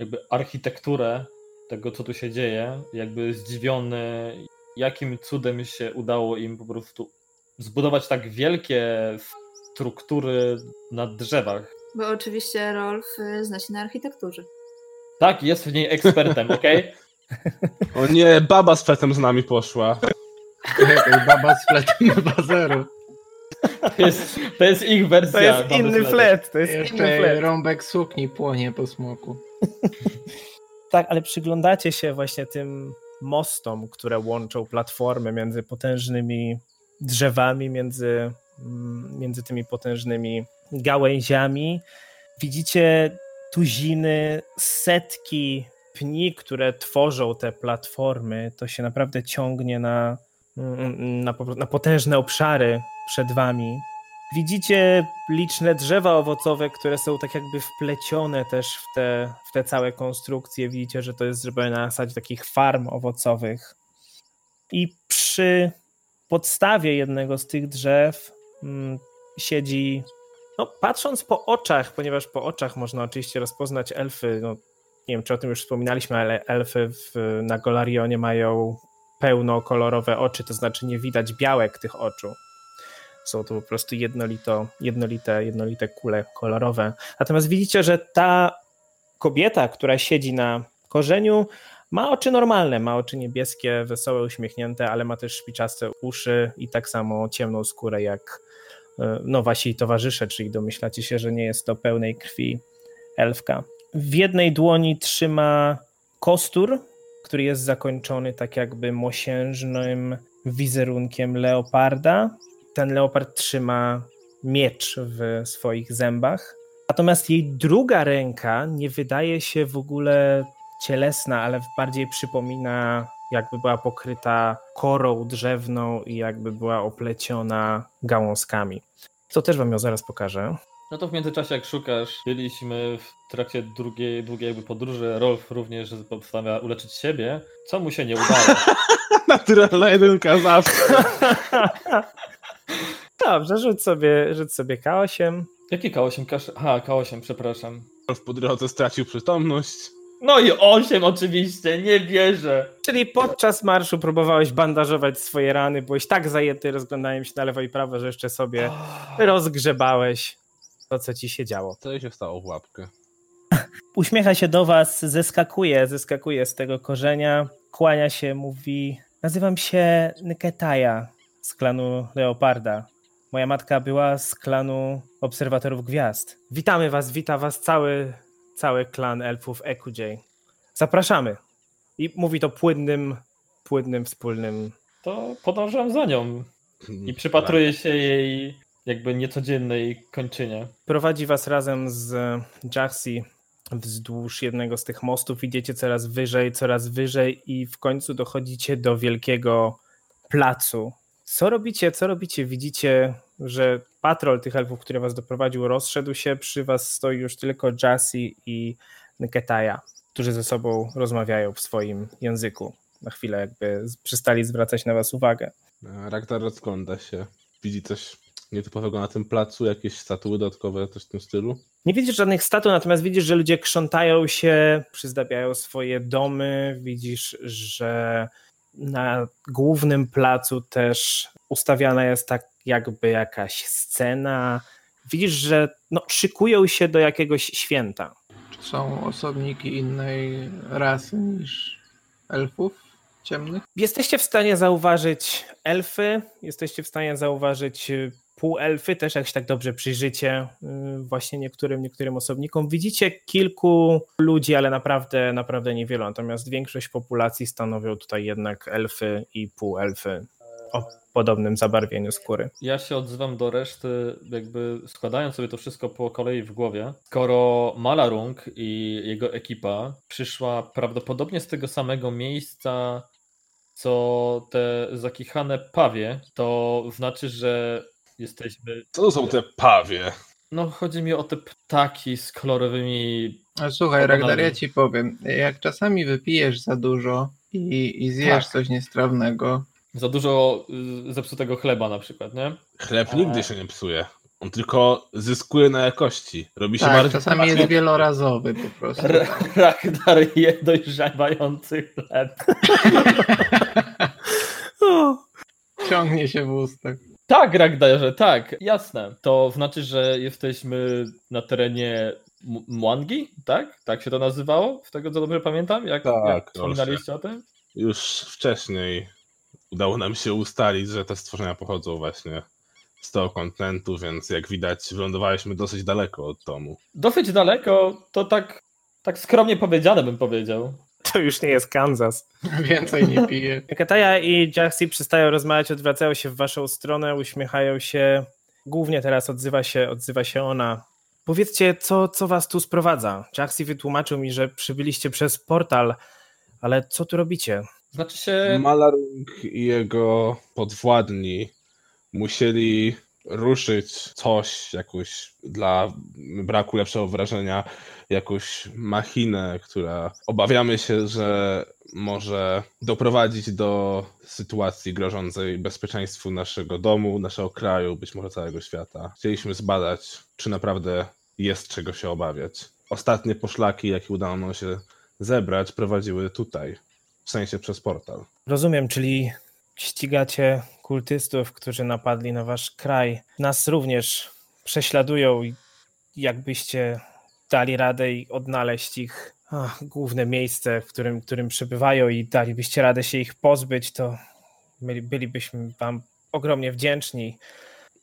jakby architekturę tego, co tu się dzieje, jakby zdziwiony, jakim cudem się udało im po prostu zbudować tak wielkie struktury na drzewach. Bo oczywiście Rolf y, zna się na architekturze. Tak, jest w niej ekspertem, okej? O nie, baba z fetem z nami poszła. Baba z fletem 2.0. To jest, to jest ich wersja. To jest inny flet, to jest inny Jeszcze flet. rąbek sukni płonie po smoku. Tak, ale przyglądacie się właśnie tym mostom, które łączą platformy między potężnymi drzewami, między, mm, między tymi potężnymi gałęziami. Widzicie tuziny, setki pni, które tworzą te platformy. To się naprawdę ciągnie na, mm, na, na potężne obszary przed wami. Widzicie liczne drzewa owocowe, które są tak jakby wplecione też w te, w te całe konstrukcje. Widzicie, że to jest zrobione na zasadzie takich farm owocowych. I przy podstawie jednego z tych drzew mm, siedzi, no patrząc po oczach, ponieważ po oczach można oczywiście rozpoznać elfy, no nie wiem czy o tym już wspominaliśmy, ale elfy w, na Golarionie mają pełnokolorowe oczy, to znaczy nie widać białek tych oczu. Są to po prostu jednolito, jednolite, jednolite kule kolorowe. Natomiast widzicie, że ta kobieta, która siedzi na korzeniu, ma oczy normalne, ma oczy niebieskie, wesołe, uśmiechnięte, ale ma też szpiczaste uszy i tak samo ciemną skórę jak e, no, wasi towarzysze, czyli domyślacie się, że nie jest to pełnej krwi elfka. W jednej dłoni trzyma kostur, który jest zakończony tak jakby mosiężnym wizerunkiem leoparda. Ten leopard trzyma miecz w swoich zębach. Natomiast jej druga ręka nie wydaje się w ogóle cielesna, ale bardziej przypomina, jakby była pokryta korą drzewną i jakby była opleciona gałązkami. To też wam ją zaraz pokażę. No to w międzyczasie jak szukasz, byliśmy w trakcie drugiej, długiej jakby podróży, Rolf również postanawia uleczyć siebie, co mu się nie udało. Naturalna jedynka zawsze. Dobrze, rzuć sobie, rzuć sobie K8. Jaki K8? Kasz... Aha, K8, przepraszam. Po drodze stracił przytomność. No i 8 oczywiście, nie wierzę. Czyli podczas marszu próbowałeś bandażować swoje rany, byłeś tak zajęty rozglądaniem się na lewo i prawo, że jeszcze sobie rozgrzebałeś to, co ci się działo. Co się stało w łapkę? Uśmiecha się do was, zeskakuje, zeskakuje z tego korzenia, kłania się, mówi nazywam się Nketaja z klanu Leoparda. Moja matka była z klanu Obserwatorów Gwiazd. Witamy was, wita was cały, cały klan elfów EQJ. Zapraszamy. I mówi to płynnym, płynnym, wspólnym. To podążam za nią i przypatruję się jej jakby niecodziennej kończynie. Prowadzi was razem z Jaxi wzdłuż jednego z tych mostów. Idziecie coraz wyżej, coraz wyżej i w końcu dochodzicie do wielkiego placu. Co robicie? Co robicie? Widzicie, że patrol tych elfów, który was doprowadził, rozszedł się. Przy was stoi już tylko Jassy i Nketaja, którzy ze sobą rozmawiają w swoim języku. Na chwilę jakby przestali zwracać na was uwagę. Ragnar rozgląda się. Widzi coś nietypowego na tym placu, jakieś statuły dodatkowe, coś w tym stylu? Nie widzisz żadnych statuł, natomiast widzisz, że ludzie krzątają się, przyzdabiają swoje domy. Widzisz, że na głównym placu też ustawiana jest tak jakby jakaś scena. Widzisz, że no, szykują się do jakiegoś święta. Czy są osobniki innej rasy niż elfów ciemnych? Jesteście w stanie zauważyć elfy, jesteście w stanie zauważyć półelfy, też jak się tak dobrze przyjrzycie właśnie niektórym, niektórym osobnikom. Widzicie kilku ludzi, ale naprawdę, naprawdę niewielu, natomiast większość populacji stanowią tutaj jednak elfy i półelfy o podobnym zabarwieniu skóry. Ja się odzywam do reszty, jakby składając sobie to wszystko po kolei w głowie. Skoro Malarung i jego ekipa przyszła prawdopodobnie z tego samego miejsca, co te zakichane pawie, to znaczy, że jesteśmy. Co to są te pawie? No, chodzi mi o te ptaki z kolorowymi. A słuchaj, Ragnar, ja ci powiem. Jak czasami wypijesz za dużo i, i zjesz Tak. coś niestrawnego, Za dużo y, zepsutego chleba na przykład, nie? Chleb nigdy się nie psuje. On tylko zyskuje na jakości. Robi się tak, bardziej. czasami jest wielorazowy po prostu. R- Ragnar je dojrzewający chleb. Ciągnie się w ustach. Tak, Ragdarze, tak, jasne. To znaczy, że jesteśmy na terenie M- Mwangi, tak? Tak się to nazywało? Z tego co dobrze pamiętam? Jak, Tak, jak wspominaliście o tym? Już wcześniej udało nam się ustalić, że te stworzenia pochodzą właśnie z tego kontynentu, więc jak widać, wylądowaliśmy dosyć daleko od domu. Dosyć daleko, to tak, tak skromnie powiedziane bym powiedział. To już nie jest Kansas. Więcej nie pije. Kataja i Jaxi przestają rozmawiać, odwracają się w waszą stronę, uśmiechają się. Głównie teraz odzywa się, odzywa się ona. Powiedzcie, co, co was tu sprowadza? Jaxi wytłumaczył mi, że przybyliście przez portal, ale co tu robicie? Znaczy się, Malarung i jego podwładni musieli ruszyć coś, jakąś dla braku lepszego wrażenia, jakąś machinę, która obawiamy się, że może doprowadzić do sytuacji grożącej bezpieczeństwu naszego domu, naszego kraju, być może całego świata. Chcieliśmy zbadać, czy naprawdę jest czego się obawiać. Ostatnie poszlaki, jakie udało nam się zebrać, prowadziły tutaj, w sensie przez portal. Rozumiem, czyli ścigacie kultystów, którzy napadli na wasz kraj. Nas również prześladują i jakbyście dali radę i odnaleźć ich ach, główne miejsce, w którym, którym przebywają i dalibyście radę się ich pozbyć, to byli, bylibyśmy wam ogromnie wdzięczni.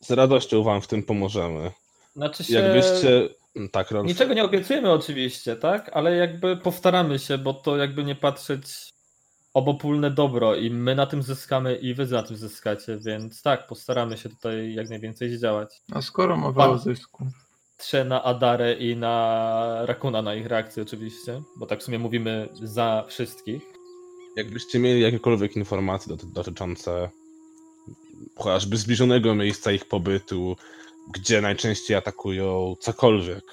Z radością wam w tym pomożemy. znaczy się Jakbyście. Tak, Rolf. niczego nie obiecujemy oczywiście, tak? Ale jakby postaramy się, bo to jakby nie patrzeć obopólne dobro i my na tym zyskamy i wy na tym zyskacie, więc tak, postaramy się tutaj jak najwięcej zdziałać. No skoro mowa o zysku. Trzę na Adarę i na Rakuna, na ich reakcję oczywiście, bo tak w sumie mówimy za wszystkich. Jakbyście mieli jakiekolwiek informacje doty- dotyczące chociażby zbliżonego miejsca ich pobytu, gdzie najczęściej atakują cokolwiek.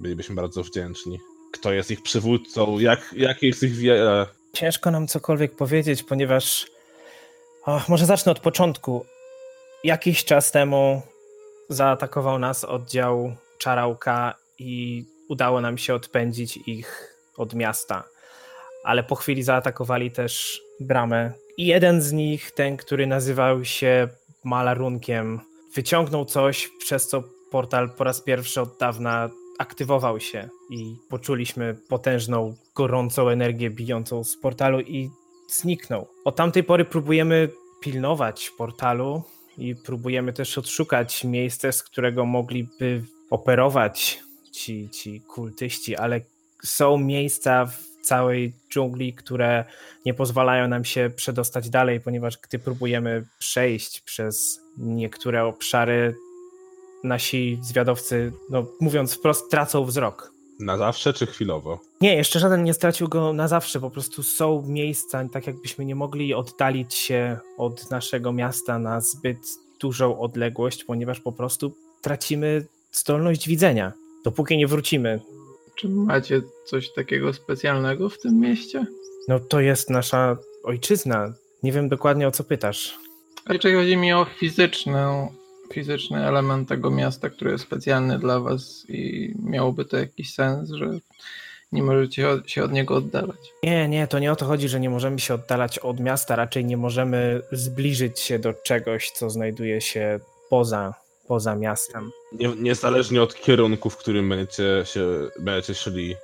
Bylibyśmy bardzo wdzięczni. Kto jest ich przywódcą, jak, jakie jest ich wiele. Ciężko nam cokolwiek powiedzieć, ponieważ. O, może zacznę od początku. Jakiś czas temu zaatakował nas oddział Czarałka i udało nam się odpędzić ich od miasta. Ale po chwili zaatakowali też bramę. I jeden z nich, ten, który nazywał się Malarunkiem, wyciągnął coś, przez co portal po raz pierwszy od dawna aktywował się i poczuliśmy potężną, gorącą energię bijącą z portalu i zniknął. Od tamtej pory próbujemy pilnować portalu i próbujemy też odszukać miejsce, z którego mogliby operować ci, ci kultyści, ale są miejsca w całej dżungli, które nie pozwalają nam się przedostać dalej, ponieważ gdy próbujemy przejść przez niektóre obszary, nasi zwiadowcy, no, mówiąc wprost, tracą wzrok. Na zawsze czy chwilowo? Nie, jeszcze żaden nie stracił go na zawsze. Po prostu są miejsca, tak jakbyśmy nie mogli oddalić się od naszego miasta na zbyt dużą odległość, ponieważ po prostu tracimy zdolność widzenia, dopóki nie wrócimy. Czy macie coś takiego specjalnego w tym mieście? No to jest nasza ojczyzna. Nie wiem dokładnie o co pytasz. Raczej chodzi mi o fizyczny, fizyczny element tego miasta, który jest specjalny dla was i miałoby to jakiś sens, że nie możecie się od niego oddalać. Nie, nie, to nie o to chodzi, że nie możemy się oddalać od miasta, raczej nie możemy zbliżyć się do czegoś, co znajduje się poza, poza miastem. Nie, niezależnie od kierunku, w którym będziecie, się, będziecie szli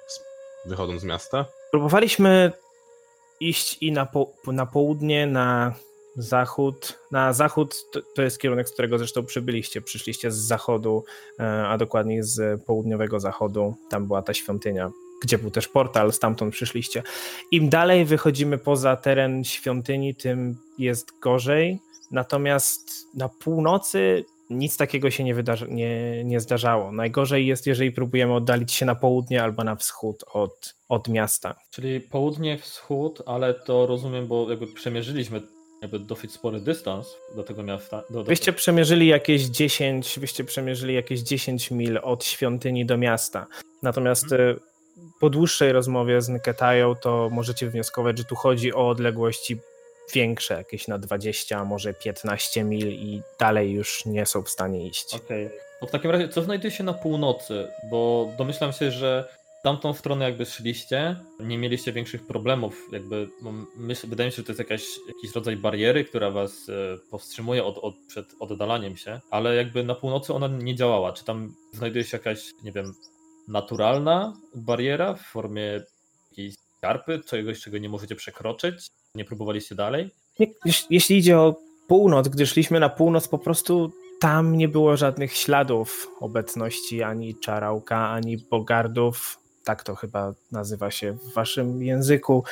wychodząc z miasta? Próbowaliśmy iść i na, po, na południe, na zachód. Na zachód to, to, jest kierunek, z którego zresztą przybyliście. Przyszliście z zachodu, e, a dokładniej z południowego zachodu. Tam była ta świątynia, gdzie był też portal, stamtąd przyszliście. Im dalej wychodzimy poza teren świątyni, tym jest gorzej. Natomiast na północy nic takiego się nie, wydarzy, nie, nie zdarzało. Najgorzej jest, jeżeli próbujemy oddalić się na południe albo na wschód od, od miasta. Czyli południe, wschód, ale to rozumiem, bo jakby przemierzyliśmy jakby dosyć spory dystans do tego miasta. Do, do... Wyście przemierzyli jakieś 10, wyście przemierzyli jakieś 10 mil od świątyni do miasta. Natomiast hmm. po dłuższej rozmowie z Nketają, to możecie wnioskować, że tu chodzi o odległości większe, jakieś na 20, może 15 mil i dalej już nie są w stanie iść. Okej. Okay. w takim razie, co znajduje się na północy? Bo domyślam się, że tamtą stronę jakby szliście, nie mieliście większych problemów, jakby myśl, wydaje mi się, że to jest jakaś, jakiś rodzaj bariery, która was e, powstrzymuje od, od, przed oddalaniem się, ale jakby na północy ona nie działała. Czy tam znajduje się jakaś, nie wiem, naturalna bariera w formie jakiejś skarpy, czegoś, czego nie możecie przekroczyć? Nie próbowaliście dalej? Jeśli idzie o północ, gdy szliśmy na północ, po prostu tam nie było żadnych śladów obecności ani czarałka, ani bogardów. Tak to chyba nazywa się w waszym języku.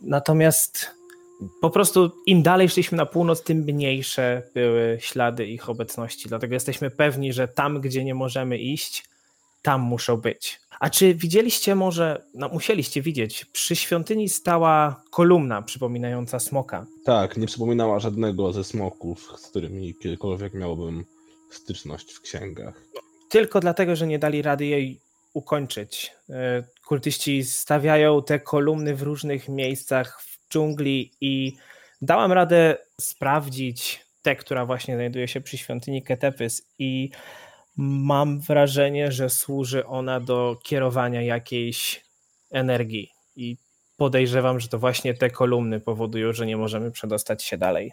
Natomiast po prostu im dalej szliśmy na północ, tym mniejsze były ślady ich obecności. Dlatego jesteśmy pewni, że tam, gdzie nie możemy iść, tam muszą być. A czy widzieliście może, no musieliście widzieć, przy świątyni stała kolumna przypominająca smoka? Tak, nie przypominała żadnego ze smoków, z którymi kiedykolwiek miałbym styczność w księgach. Tylko dlatego, że nie dali rady jej ukończyć. E, kultyści stawiają te kolumny w różnych miejscach w dżungli i dałam radę sprawdzić tę, która właśnie znajduje się przy świątyni Ketepys i mam wrażenie, że służy ona do kierowania jakiejś energii i podejrzewam, że to właśnie te kolumny powodują, że nie możemy przedostać się dalej.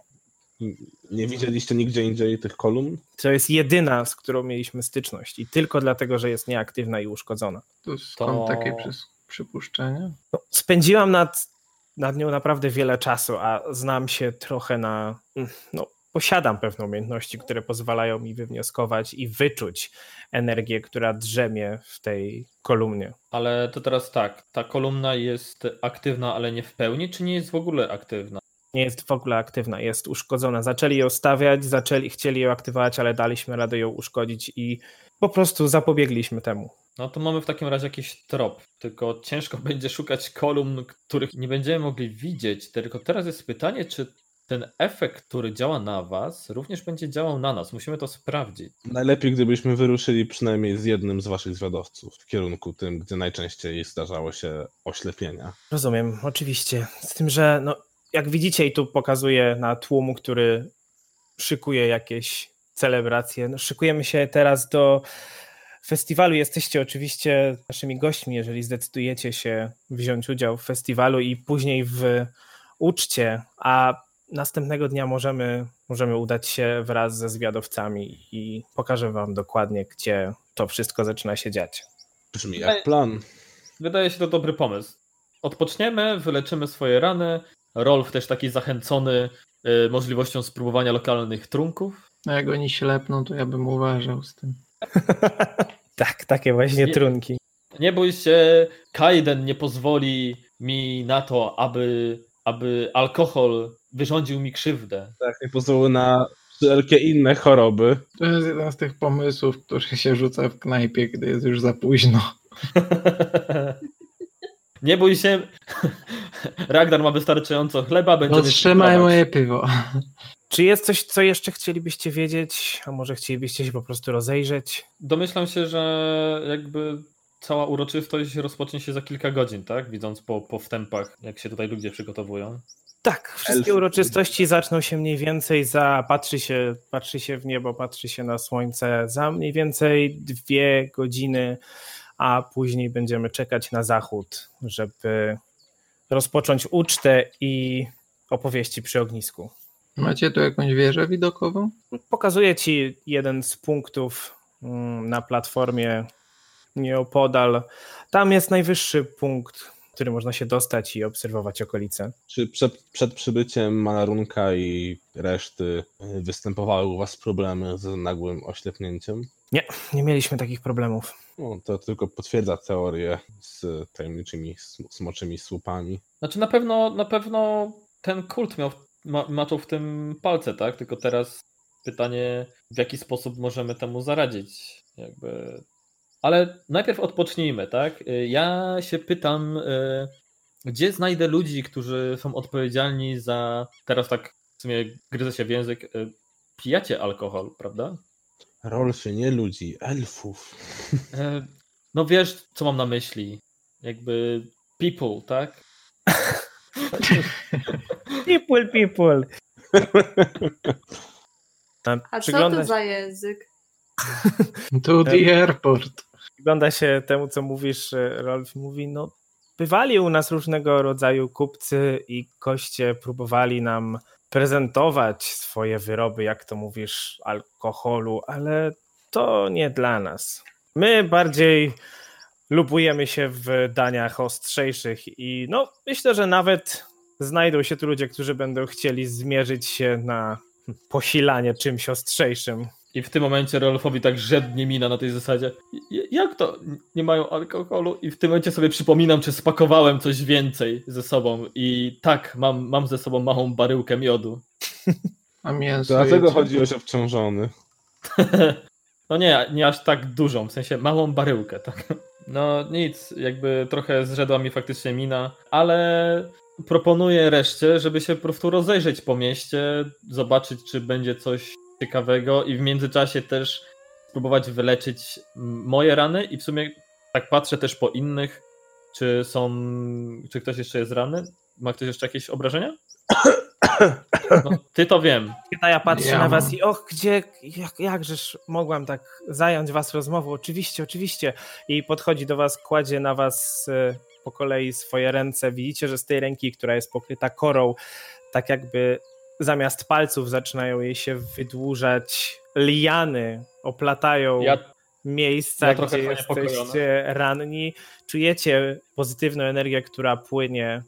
Nie widzieliście nigdzie indziej tych kolumn? To jest jedyna, z którą mieliśmy styczność i tylko dlatego, że jest nieaktywna i uszkodzona. To skąd to... takie przypuszczenie? No, spędziłam nad, nad nią naprawdę wiele czasu, a znam się trochę na no, posiadam pewne umiejętności, które pozwalają mi wywnioskować i wyczuć energię, która drzemie w tej kolumnie. Ale to teraz tak, ta kolumna jest aktywna, ale nie w pełni, czy nie jest w ogóle aktywna? Nie jest w ogóle aktywna, jest uszkodzona. Zaczęli ją stawiać, zaczęli, chcieli ją aktywować, ale daliśmy radę ją uszkodzić i po prostu zapobiegliśmy temu. No to mamy w takim razie jakiś trop, tylko ciężko będzie szukać kolumn, których nie będziemy mogli widzieć. Tylko teraz jest pytanie, czy ten efekt, który działa na was, również będzie działał na nas. Musimy to sprawdzić. Najlepiej, gdybyśmy wyruszyli przynajmniej z jednym z waszych zwiadowców w kierunku tym, gdzie najczęściej zdarzało się oślepienia. Rozumiem, oczywiście. Z tym, że no, jak widzicie, i tu pokazuję na tłum, który szykuje jakieś celebracje. No, szykujemy się teraz do festiwalu. Jesteście oczywiście naszymi gośćmi, jeżeli zdecydujecie się wziąć udział w festiwalu i później w uczcie, a następnego dnia możemy, możemy udać się wraz ze zwiadowcami i pokażę wam dokładnie, gdzie to wszystko zaczyna się dziać. Brzmi jak plan. Wydaje się to dobry pomysł. Odpoczniemy, wyleczymy swoje rany. Rolf też taki zachęcony y, możliwością spróbowania lokalnych trunków. No jak oni ślepną, to ja bym uważał z tym. tak, takie właśnie Nie- trunki. Nie bój się, Kaiden nie pozwoli mi na to, aby, aby alkohol wyrządził mi krzywdę. Tak, nie pozwolą na wszelkie inne choroby. To jest jeden z tych pomysłów, który się rzuca w knajpie, gdy jest już za późno. Nie bój się, Ragnar ma wystarczająco chleba, będziemy Otrzymaj pilnować. moje piwo. Czy jest coś, co jeszcze chcielibyście wiedzieć, a może chcielibyście się po prostu rozejrzeć? Domyślam się, że jakby cała uroczystość rozpocznie się za kilka godzin, tak? Widząc po, po wstępach, jak się tutaj ludzie przygotowują. Tak, wszystkie uroczystości zaczną się mniej więcej za, patrzy się, patrzy się w niebo, patrzy się na słońce, za mniej więcej dwie godziny, a później będziemy czekać na zachód, żeby rozpocząć ucztę i opowieści przy ognisku. Macie tu jakąś wieżę widokową? Pokazuję ci jeden z punktów mm, na platformie nieopodal. Tam jest najwyższy punkt, który można się dostać i obserwować okolice. Czy przed, przed przybyciem Malarunka i reszty y, występowały u was problemy z nagłym oślepnięciem? Nie mieliśmy takich problemów. No, to tylko potwierdza teorię z tajemniczymi sm- smoczymi słupami. Znaczy na pewno, na pewno ten kult miał, ma, maczał w tym palce, tak? Tylko teraz pytanie, w jaki sposób możemy temu zaradzić. Jakby... Ale najpierw odpocznijmy, tak? Y, Ja się pytam, y, gdzie znajdę ludzi, którzy są odpowiedzialni za, teraz tak w sumie gryzę się w język, y, pijacie alkohol, prawda? Rolfie, nie ludzi, elfów. E, No wiesz, co mam na myśli. Jakby people, tak? People, people. A co Przygląda, to za język? To the airport. przygląda się temu, co mówisz, Rolf, mówi, no bywali u nas różnego rodzaju kupcy i koście próbowali nam prezentować swoje wyroby, jak to mówisz, alkoholu, ale to nie dla nas. My bardziej lubujemy się w daniach ostrzejszych i no myślę, że nawet znajdą się tu ludzie, którzy będą chcieli zmierzyć się na posilanie czymś ostrzejszym. I w tym momencie Rolfowi tak żednie mina na tej zasadzie. "J- Jak to? Nie mają alkoholu? I w tym momencie sobie przypominam, czy spakowałem coś więcej ze sobą. I tak, mam, mam ze sobą małą baryłkę miodu. A mięso Dlatego jecie? chodziłeś obciążony. No nie, nie aż tak dużą, w sensie małą baryłkę, tak. No nic, jakby trochę zrzedła mi faktycznie mina, ale proponuję reszcie, żeby się po prostu rozejrzeć po mieście, zobaczyć, czy będzie coś ciekawego i w międzyczasie też spróbować wyleczyć moje rany i w sumie tak patrzę też po innych, czy są, czy ktoś jeszcze jest ranny? Ma ktoś jeszcze jakieś obrażenia? No, ty to wiem. Ja patrzę Ja na was i och, gdzie, jak, jakżeż mogłam tak zająć was rozmową? Oczywiście, oczywiście. I podchodzi do was, kładzie na was e, po kolei swoje ręce. Widzicie, że z tej ręki, która jest pokryta korą, tak jakby zamiast palców zaczynają jej się wydłużać liany, oplatają Ja miejsca, ja gdzie jesteście ranni. Czujecie pozytywną energię, która płynie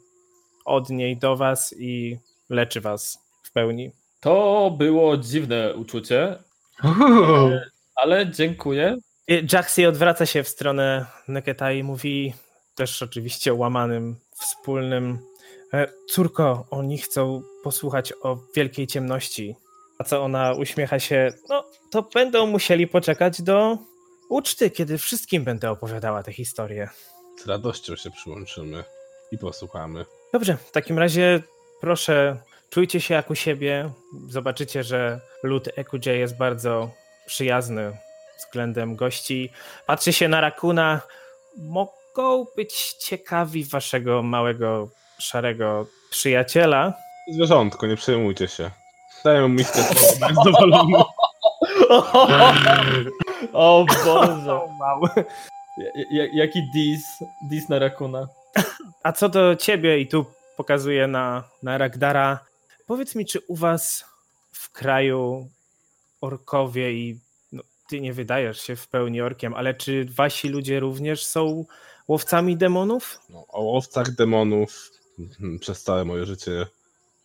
od niej do was i leczy was w pełni. To było dziwne uczucie, Uuu, ale dziękuję. Jaxi odwraca się w stronę Neketa i mówi też oczywiście łamanym, wspólnym "E, Córko, oni chcą posłuchać o wielkiej ciemności. A co ona uśmiecha się? No, to będą musieli poczekać do uczty, kiedy wszystkim będę opowiadała tę historię. Z radością się przyłączymy i posłuchamy. Dobrze, w takim razie proszę czujcie się jak u siebie. Zobaczycie, że lud EQJ jest bardzo przyjazny względem gości. Patrzy się na Rakuna. Mogą być ciekawi waszego małego, szarego przyjaciela. Zwierzątko, nie przejmujcie się. Daję mu miskę, jest zadowolony. O Boże. Mały. Jaki dis, dis na Rakuna. A co do ciebie, i tu pokazuję na, na Ragdara, powiedz mi, czy u was w kraju orkowie i no, ty nie wydajesz się w pełni orkiem, ale czy wasi ludzie również są łowcami demonów? No, o łowcach demonów przez całe moje życie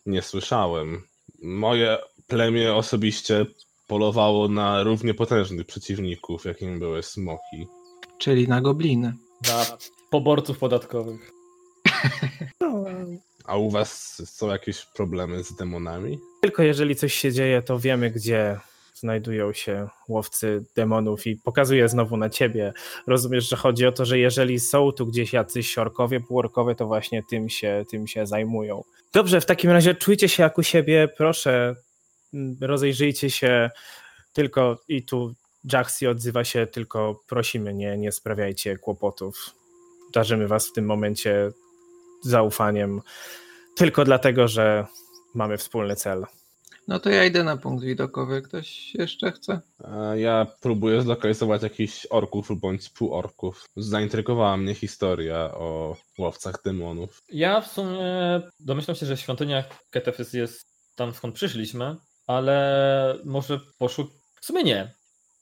nie słyszałem. Moje plemię osobiście polowało na równie potężnych przeciwników, jakim były smoki. Czyli na gobliny. Dla poborców podatkowych. A u was są jakieś problemy z demonami? Tylko jeżeli coś się dzieje, to wiemy, gdzie znajdują się łowcy demonów i pokazuję znowu na ciebie. Rozumiesz, że chodzi o to, że jeżeli są tu gdzieś jacyś orkowie, półorkowie, to właśnie tym się, tym się zajmują. Dobrze, w takim razie czujcie się jak u siebie, proszę, mm, rozejrzyjcie się tylko i tu Jaxi odzywa się, tylko prosimy, nie, nie sprawiajcie kłopotów. Darzymy was w tym momencie zaufaniem, tylko dlatego, że mamy wspólny cel. No to ja idę na punkt widokowy. Ktoś jeszcze chce? Ja próbuję zlokalizować jakichś orków bądź półorków. Zaintrygowała mnie historia o łowcach demonów. Ja w sumie domyślam się, że świątynia Ketefys jest tam skąd przyszliśmy, ale może poszuk... W sumie nie.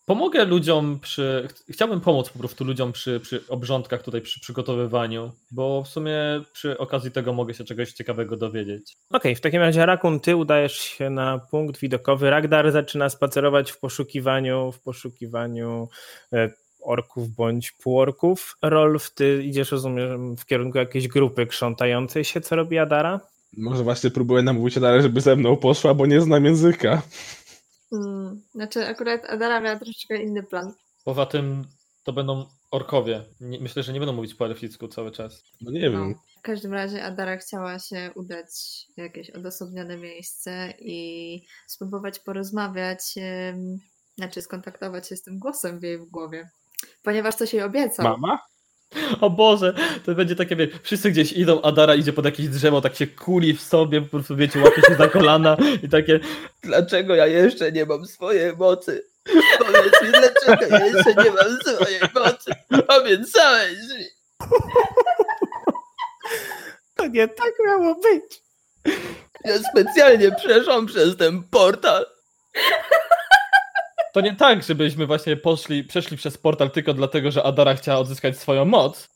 Pomogę ludziom przy... ch- Chciałbym pomóc po prostu ludziom przy, przy obrządkach tutaj, przy przygotowywaniu, bo w sumie przy okazji tego mogę się czegoś ciekawego dowiedzieć. Okej, w takim razie Rakun, ty udajesz się na punkt widokowy. Ragdar zaczyna spacerować w poszukiwaniu, w poszukiwaniu e, orków bądź półorków. Rolf, ty idziesz, rozumiem, w kierunku jakiejś grupy krzątającej się. Co robi Adara? Może właśnie próbuję namówić Adarę, żeby ze mną poszła, bo nie znam języka. Hmm. Znaczy, akurat Adara miała troszeczkę inny plan. Poza tym to będą orkowie. Nie, myślę, że nie będą mówić po elficku cały czas. No nie wiem. W każdym razie Adara chciała się udać w jakieś odosobnione miejsce i spróbować porozmawiać, znaczy skontaktować się z tym głosem w jej głowie. Ponieważ coś jej obiecał. Mama? O Boże, to będzie takie, wie, wszyscy gdzieś idą, Adara idzie pod jakieś drzewo, tak się kuli w sobie, po prostu wiecie, łapie się za kolana i takie, dlaczego ja jeszcze nie mam swojej mocy? Powiedz mi, dlaczego ja jeszcze nie mam swojej mocy? Obiecałeś mi. To nie tak miało być. Ja specjalnie przeszłam przez ten portal. To nie tak, żebyśmy właśnie poszli, przeszli przez portal tylko dlatego, że Adara chciała odzyskać swoją moc.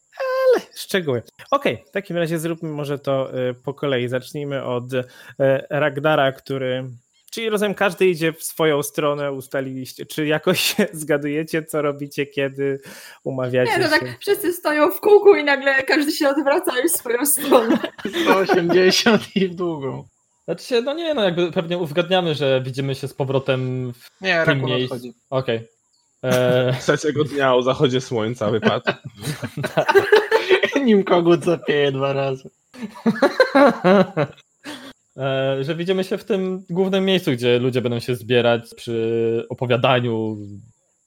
Szczegóły. Okej, w takim razie zróbmy może to y, po kolei. Zacznijmy od y, Ragdara, który. Czyli rozumiem, każdy idzie w swoją stronę, ustaliliście. Czy jakoś się zgadujecie, co robicie, kiedy umawiacie Nie, to się? tak wszyscy stoją w kółku i nagle każdy się odwraca już w swoją stronę. 180 i w długą. Znaczy się, no nie, no jakby pewnie uzgadniamy, że widzimy się z powrotem w Nie, tym miejscu. Okej. Eee, Trzeciego dnia o zachodzie słońca wypadł. Nim kogut zapieje dwa razy. eee, że widzimy się w tym głównym miejscu, gdzie ludzie będą się zbierać przy opowiadaniu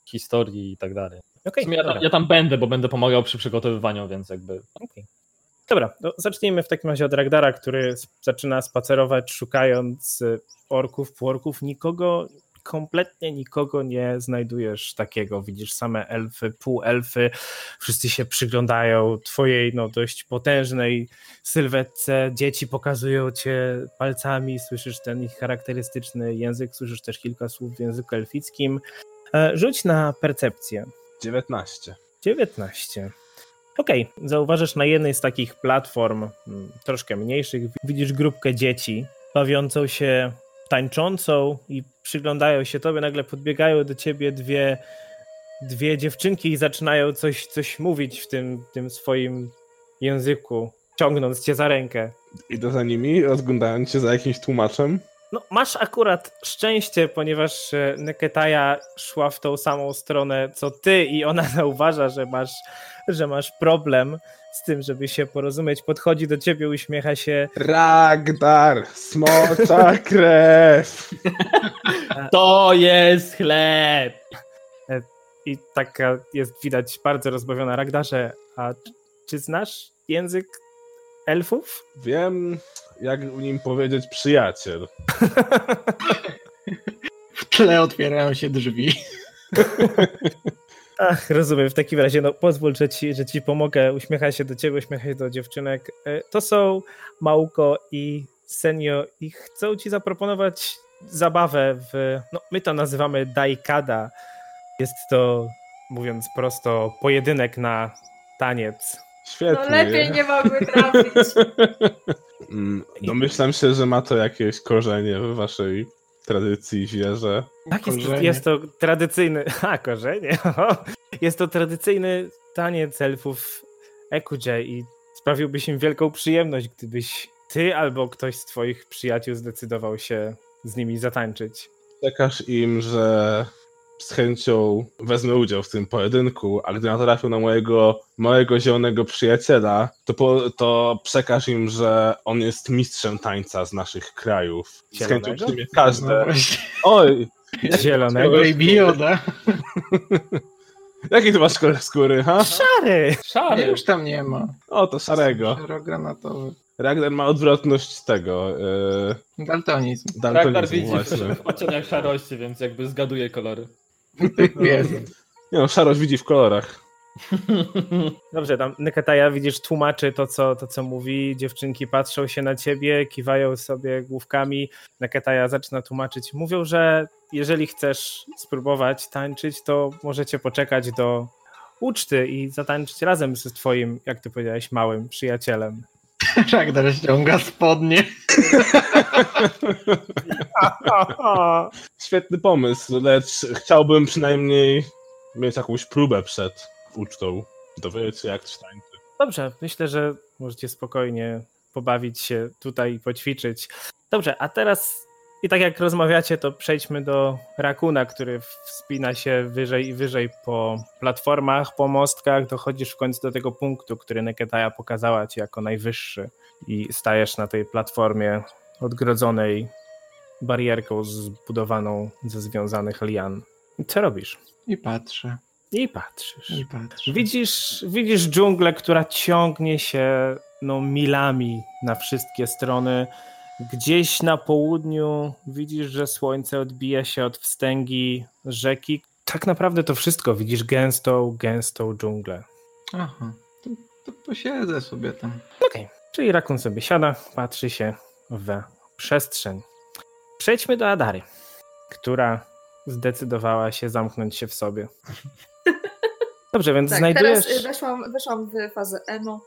historii i tak dalej. Sumie ja, tam, ja tam będę, bo będę pomagał przy przygotowywaniu, więc jakby... Okej. Dobra, zacznijmy w takim razie od Ragdara, który zaczyna spacerować, szukając y, orków, półorków. Nikogo, kompletnie nikogo nie znajdujesz takiego. Widzisz same elfy, półelfy, wszyscy się przyglądają twojej no, dość potężnej sylwetce. Dzieci pokazują cię palcami, słyszysz ten ich charakterystyczny język, słyszysz też kilka słów w języku elfickim. E, Rzuć na percepcję. 19. 19. Okej, zauważysz na jednej z takich platform, mm, troszkę mniejszych, widzisz grupkę dzieci bawiącą się, tańczącą i przyglądają się tobie. Nagle podbiegają do ciebie dwie, dwie dziewczynki i zaczynają coś, coś mówić w tym, tym swoim języku, ciągnąc cię za rękę. Idę za nimi, rozglądając się za jakimś tłumaczem. No, masz akurat szczęście, ponieważ e, Neketaja szła w tą samą stronę co ty i ona zauważa, że masz, że masz problem z tym, żeby się porozumieć. Podchodzi do ciebie, uśmiecha się. Ragdar, smocza krew. To jest chleb! I taka jest widać bardzo rozbawiona Ragdarze. A czy znasz język elfów? Wiem, jak w nim powiedzieć przyjaciel. W tle otwierają się drzwi. Ach, rozumiem. W takim razie, no pozwól, że ci, że ci pomogę. Uśmiecha się do ciebie, uśmiecha się do dziewczynek. E, To są Małko i Senio i chcą ci zaproponować zabawę w, no my to nazywamy Daikada. Jest to, mówiąc prosto, pojedynek na taniec. Świetnie. No lepiej nie mogły trafić. Mm, Domyślam się, że ma to jakieś korzenie w waszej tradycji, wierze. Tak, jest, jest to tradycyjny. A, korzenie. Jest to tradycyjny taniec elfów Ekudże i sprawiłbyś im wielką przyjemność, gdybyś ty albo ktoś z twoich przyjaciół zdecydował się z nimi zatańczyć. Przekaż im, że z chęcią wezmę udział w tym pojedynku, a gdy natrafią na mojego małego zielonego przyjaciela, to, po, to przekaż im, że on jest mistrzem tańca z naszych krajów. Z chęcią przyjmie No każde. właśnie. Oj, Zielonego. Baby Yoda. jaki ty masz kolor skóry, ha? Szary! Nie, Szary! już tam nie ma. O, to szarego. Szarogranatowy. Ragnar ma odwrotność tego. Yy, Daltonizm. Ragnar daltonizmu widzi właśnie. w szarości, więc jakby zgaduje kolory. Nie no, szarość widzi w kolorach. Dobrze, tam Nekataja widzisz, tłumaczy to co, to, co mówi. Dziewczynki patrzą się na ciebie, kiwają sobie główkami. Nekataja zaczyna tłumaczyć. Mówią, że jeżeli chcesz spróbować tańczyć, to możecie poczekać do uczty i zatańczyć razem z twoim, jak ty powiedziałeś, małym przyjacielem. Ragnar ściąga spodnie. Świetny pomysł, lecz chciałbym przynajmniej mieć jakąś próbę przed ucztą. Dowiedzieć się, jak coś tańczy. Dobrze, myślę, że możecie spokojnie pobawić się tutaj i poćwiczyć. Dobrze, a teraz i tak jak rozmawiacie, to przejdźmy do Rakuna, który wspina się wyżej i wyżej po platformach, po mostkach. Dochodzisz w końcu do tego punktu, który Neketaja pokazała ci jako najwyższy i stajesz na tej platformie odgrodzonej barierką zbudowaną ze związanych lian. I co robisz? I patrzę. I patrzysz. I patrzę. Widzisz, widzisz dżunglę, która ciągnie się no, milami na wszystkie strony. Gdzieś na południu widzisz, że słońce odbija się od wstęgi rzeki. Tak naprawdę to wszystko widzisz gęstą, gęstą dżunglę. Aha. To, to posiedzę sobie tam. Okej, czyli rakun sobie siada, patrzy się w przestrzeń. Przejdźmy do Adary, która zdecydowała się zamknąć się w sobie. Dobrze, więc Tak, znajdujesz... teraz y, weszłam, weszłam w fazę emo.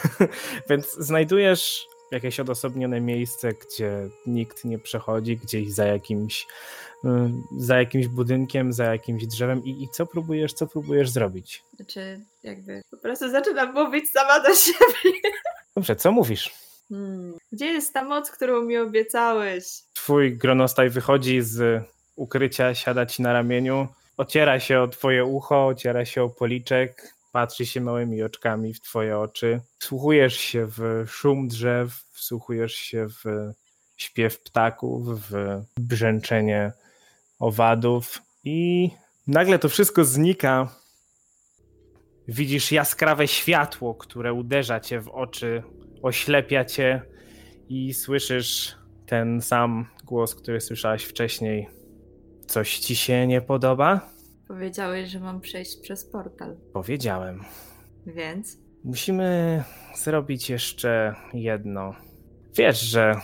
Więc znajdujesz jakieś odosobnione miejsce, gdzie nikt nie przechodzi, gdzieś za jakimś, y, za jakimś budynkiem, za jakimś drzewem i, i co próbujesz, co próbujesz zrobić? Znaczy, jakby po prostu zaczynam mówić sama do siebie. Dobrze, co mówisz? Hmm. Gdzie jest ta moc, którą mi obiecałeś? Twój gronostaj wychodzi z ukrycia, siada ci na ramieniu, ociera się o twoje ucho, ociera się o policzek, patrzy się małymi oczkami w twoje oczy. Wsłuchujesz się w szum drzew, wsłuchujesz się w śpiew ptaków, w brzęczenie owadów i nagle to wszystko znika. Widzisz jaskrawe światło, które uderza cię w oczy, oślepia cię i słyszysz ten sam głos, który słyszałaś wcześniej. Coś ci się nie podoba? Powiedziałeś, że mam przejść przez portal, Powiedziałem. więc Musimy zrobić jeszcze jedno. Wiesz, że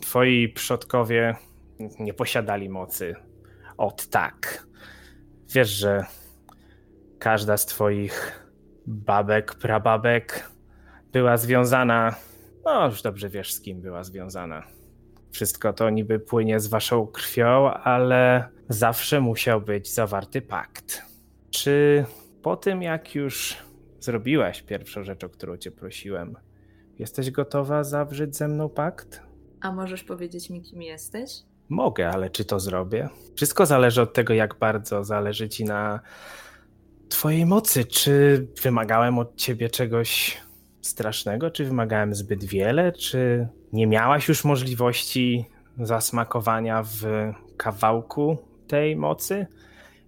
twoi przodkowie nie posiadali mocy. Ot tak. Wiesz, że każda z twoich babek, prababek była związana. No, już dobrze wiesz, z kim była związana. Wszystko to niby płynie z waszą krwią, ale zawsze musiał być zawarty pakt. Czy po tym, jak już zrobiłaś pierwszą rzecz, o którą cię prosiłem, jesteś gotowa zawrzeć ze mną pakt? A możesz powiedzieć mi, kim jesteś? Mogę, ale czy to zrobię? Wszystko zależy od tego, jak bardzo zależy ci na twojej mocy. Czy wymagałem od ciebie czegoś strasznego? Czy wymagałem zbyt wiele? Czy nie miałaś już możliwości zasmakowania w kawałku tej mocy?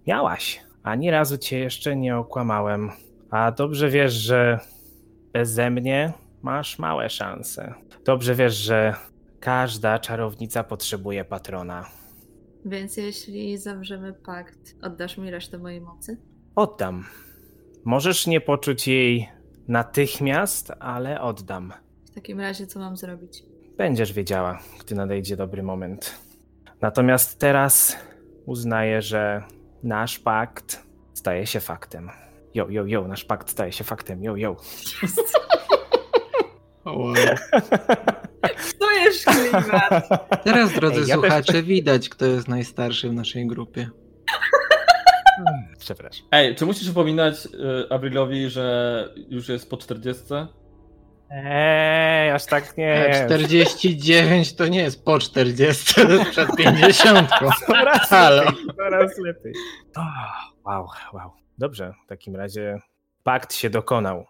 Miałaś. Ani razu cię jeszcze nie okłamałem. A dobrze wiesz, że beze mnie masz małe szanse. Dobrze wiesz, że każda czarownica potrzebuje patrona. Więc jeśli zawrzemy pakt, oddasz mi resztę mojej mocy? Oddam. Możesz nie poczuć jej natychmiast, ale oddam. W takim razie co mam zrobić? Będziesz wiedziała, gdy nadejdzie dobry moment. Natomiast teraz uznaję, że nasz pakt staje się faktem. Jo, jo, jo, nasz pakt staje się faktem. Jo, jo. Wow. To jest klimat! Teraz, drodzy Ej, ja też- słuchacze, widać, kto jest najstarszy w naszej grupie. Przepraszam. Ej, czy musisz przypominać y, Avrilowi, że już jest po 40? Ej, aż tak nie E, jest. 49 to nie jest po 40, to jest przed 50. Coraz Halo. lepiej, coraz lepiej. O, wow, wow. Dobrze, w takim razie pakt się dokonał.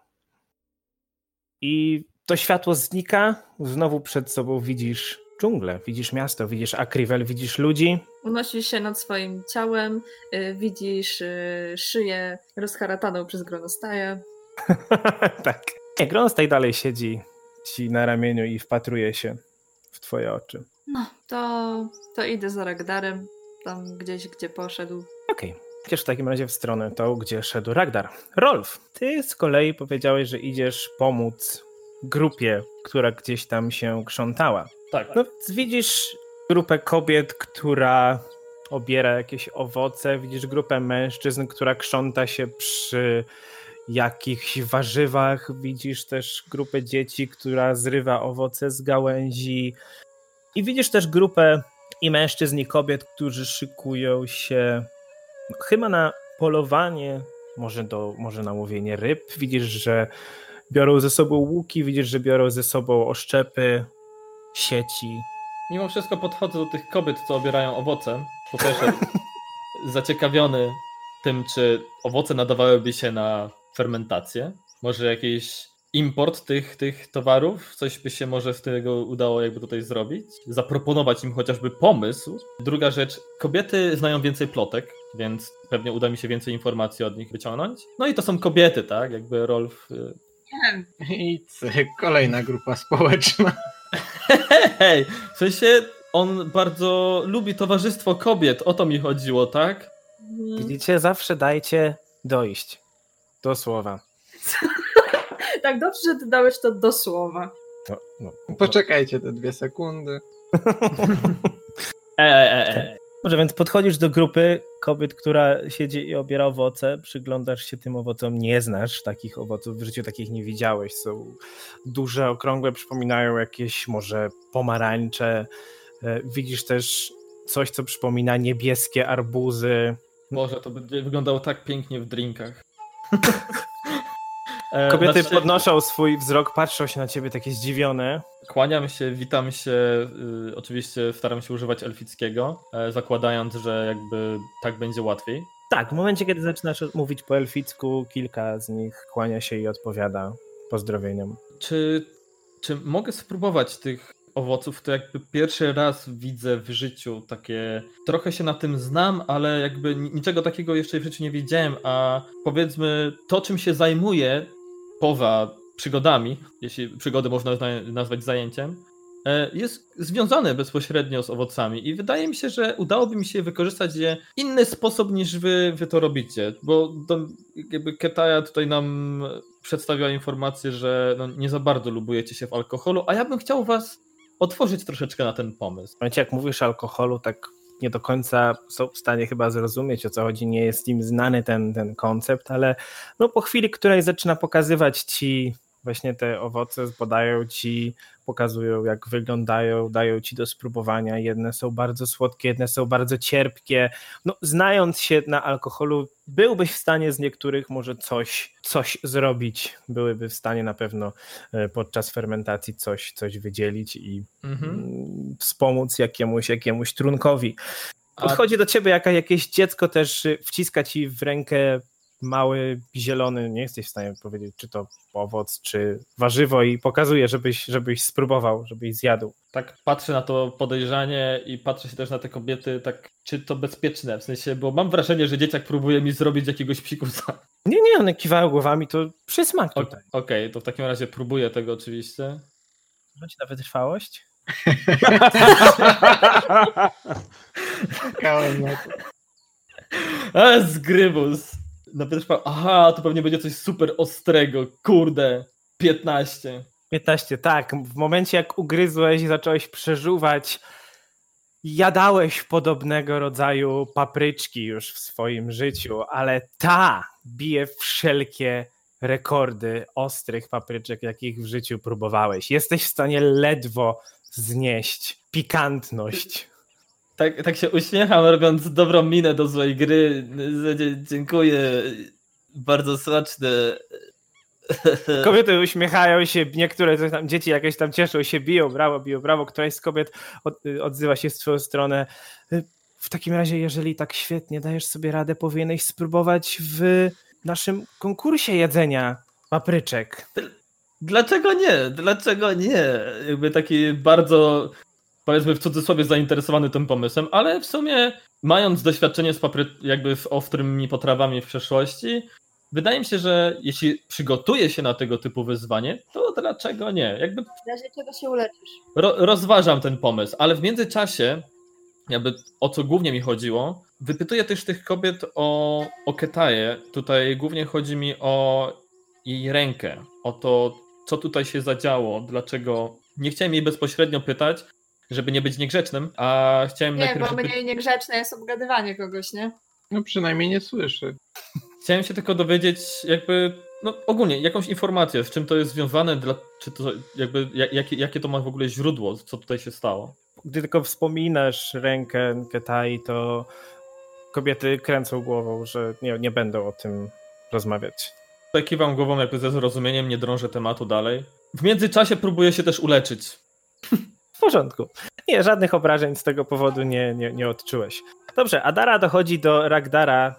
I to światło znika, znowu przed sobą widzisz dżunglę, widzisz miasto, widzisz Akrivel, widzisz ludzi. Unosisz się nad swoim ciałem, y, widzisz y, szyję rozharataną przez gronostaję. tak. Nie, Gronstaj dalej siedzi ci na ramieniu i wpatruje się w twoje oczy. No, to, to idę za Ragdarem, tam gdzieś, gdzie poszedł. Okej. Idziesz w takim razie w stronę tą, gdzie szedł Ragdar. Rolf, ty z kolei powiedziałeś, że idziesz pomóc grupie, która gdzieś tam się krzątała. Tak. No, widzisz grupę kobiet, która obiera jakieś owoce, widzisz grupę mężczyzn, która krząta się przy jakichś warzywach, widzisz też grupę dzieci, która zrywa owoce z gałęzi i widzisz też grupę i mężczyzn i kobiet, którzy szykują się chyba na polowanie, może, do, może na łowienie ryb. Widzisz, że biorą ze sobą łuki, widzisz, że biorą ze sobą oszczepy, sieci. Mimo wszystko podchodzę do tych kobiet, co obierają owoce. Po pierwsze, zaciekawiony tym, czy owoce nadawałyby się na fermentację. Może jakiś import tych, tych towarów? Coś by się może z tego udało jakby tutaj zrobić? Zaproponować im chociażby pomysł. Druga rzecz, kobiety znają więcej plotek, więc pewnie uda mi się więcej informacji od nich wyciągnąć. No i to są kobiety, tak? Jakby Rolf... y, I cyk, kolejna grupa społeczna. Hej, w sensie on bardzo lubi towarzystwo kobiet, o to mi chodziło, tak? Widzicie, zawsze dajcie dojść do słowa. Tak dobrze, że ty dałeś to do słowa. To, no, Poczekajcie te dwie sekundy. E, e, e, e. Może więc podchodzisz do grupy kobiet, która siedzi i obiera owoce, przyglądasz się tym owocom, nie znasz takich owoców, w życiu takich nie widziałeś. Są duże, okrągłe, przypominają jakieś może pomarańcze. E, Widzisz też coś, co przypomina niebieskie arbuzy. Boże, to będzie wyglądało tak pięknie w drinkach. E, Kobiety znaczy, podnoszą swój wzrok, patrzą się na ciebie takie zdziwione. Kłaniam się, witam się. Y, oczywiście staram się używać elfickiego, e, zakładając, że jakby tak będzie łatwiej. Tak, w momencie, kiedy zaczynasz mówić po elficku, kilka z nich kłania się i odpowiada pozdrowieniom. Czy, czy mogę spróbować tych owoców? To jakby pierwszy raz widzę w życiu takie. Trochę się na tym znam, ale jakby ni- niczego takiego jeszcze w życiu nie wiedziałem, a powiedzmy to, czym się zajmuję poza przygodami, jeśli przygody można nazwać zajęciem, e, jest związane bezpośrednio z owocami i wydaje mi się, że udałoby mi się wykorzystać je inny sposób niż wy, wy to robicie, bo to, jakby Ketaja tutaj nam przedstawiła informację, że no, nie za bardzo lubujecie się w alkoholu, a ja bym chciał was otworzyć troszeczkę na ten pomysł. Momencie, jak mówisz o alkoholu, tak nie do końca są w stanie chyba zrozumieć, o co chodzi. Nie jest im znany ten, ten koncept, ale no, po chwili, której zaczyna pokazywać ci właśnie te owoce, podają ci pokazują jak wyglądają, dają ci do spróbowania. Jedne są bardzo słodkie, jedne są bardzo cierpkie. No, znając się na alkoholu, byłbyś w stanie z niektórych może coś, coś zrobić. Byłyby w stanie na pewno e, podczas fermentacji coś, coś wydzielić i Mhm. mm, wspomóc jakiemuś, jakiemuś trunkowi. Podchodzi do ciebie jaka, jakieś dziecko też y, wciska ci w rękę mały, zielony, nie jesteś w stanie powiedzieć, czy to owoc, czy warzywo i pokazuje, żebyś, żebyś spróbował, żebyś zjadł. Tak patrzę na to podejrzanie i patrzę się też na te kobiety, tak czy to bezpieczne, w sensie, bo mam wrażenie, że dzieciak próbuje mi zrobić jakiegoś psikusa. Nie, nie, one kiwają głowami, to przysmak tutaj. Okej, to w takim razie próbuję tego oczywiście. Rzuć na wytrwałość. Czekałem na to. A, zgrybus! Na wytrwa... Aha, to pewnie będzie coś super ostrego, kurde. 15. 15, tak. W momencie jak ugryzłeś i zacząłeś przeżuwać, jadałeś podobnego rodzaju papryczki już w swoim życiu, ale ta bije wszelkie rekordy ostrych papryczek, jakich w życiu próbowałeś. Jesteś w stanie ledwo znieść pikantność. Tak, tak się uśmiecham, robiąc dobrą minę do złej gry. Dziękuję. Bardzo smaczne. Kobiety uśmiechają się, niektóre coś tam, dzieci jakieś tam cieszą się, biją, brawo, biją, brawo. Któraś z kobiet od, odzywa się w swoją stronę. W takim razie, jeżeli tak świetnie dajesz sobie radę, powinieneś spróbować w naszym konkursie jedzenia papryczek. Dlaczego nie? Dlaczego nie? Jakby taki bardzo, powiedzmy w cudzysłowie, zainteresowany tym pomysłem, ale w sumie mając doświadczenie z papry... jakby z ostrymi potrawami w przeszłości, wydaje mi się, że jeśli przygotuję się na tego typu wyzwanie, to dlaczego nie? Jakby W razie czego się uleczysz. ro, rozważam ten pomysł, ale w międzyczasie, jakby o co głównie mi chodziło, wypytuję też tych kobiet o, o Ketaję. Tutaj głównie chodzi mi o jej rękę, o to, co tutaj się zadziało, dlaczego. Nie chciałem jej bezpośrednio pytać, żeby nie być niegrzecznym, a chciałem Nie, najpierw. bo wypy- mniej niegrzeczne jest obgadywanie kogoś, nie? No przynajmniej nie słyszy. Chciałem się tylko dowiedzieć, jakby, no ogólnie, jakąś informację, z czym to jest związane, dla, czy to jakby, jak, jakie, jakie to ma w ogóle źródło, co tutaj się stało. Gdy tylko wspominasz rękę Ketai, to kobiety kręcą głową, że nie, nie będą o tym rozmawiać. Tutaj kiwam głową jakby ze zrozumieniem, nie drążę tematu dalej. W międzyczasie próbuję się też uleczyć. W porządku. Nie, żadnych obrażeń z tego powodu nie, nie, nie odczułeś. Dobrze, Adara dochodzi do Ragdara.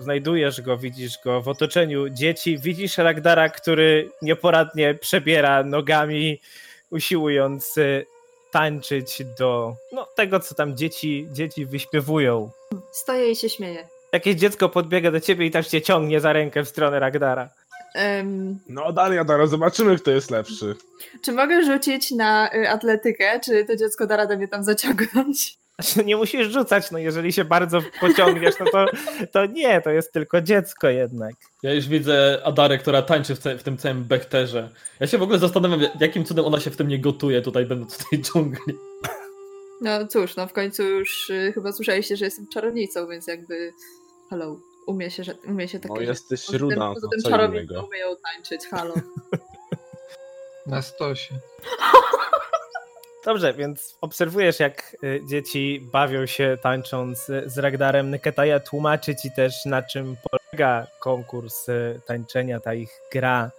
Znajdujesz go, widzisz go w otoczeniu dzieci. Widzisz Ragdara, który nieporadnie przebiera nogami, usiłując y, tańczyć do no, tego, co tam dzieci, dzieci wyśpiewują. Stoję i się śmieję. Jakieś dziecko podbiega do ciebie i też cię ciągnie za rękę w stronę Ragdara. Em, No Daria, Dara, zobaczymy kto jest lepszy. czy mogę rzucić na y, atletykę? Czy to dziecko da radę mnie tam zaciągnąć? Znaczy, nie musisz rzucać, no jeżeli się bardzo pociągniesz, no to, to nie, to jest tylko dziecko jednak. Ja już widzę Adarę, która tańczy w, ce- w tym całym bekterze. Ja się w ogóle zastanawiam, jakim cudem ona się w tym nie gotuje tutaj, będąc w tej dżungli. No cóż, no w końcu już y, chyba słyszeliście, że jestem czarownicą, więc jakby hello, umie się, że, umie się takie No rzeczy. jesteś Poza tym- ruda, Poza tym co innego. umieją tańczyć, halo. Na stosie. Dobrze, więc obserwujesz, jak y, dzieci bawią się tańcząc z Ragdarem. Neketaja tłumaczy ci też, na czym polega konkurs y, tańczenia, ta ich gra,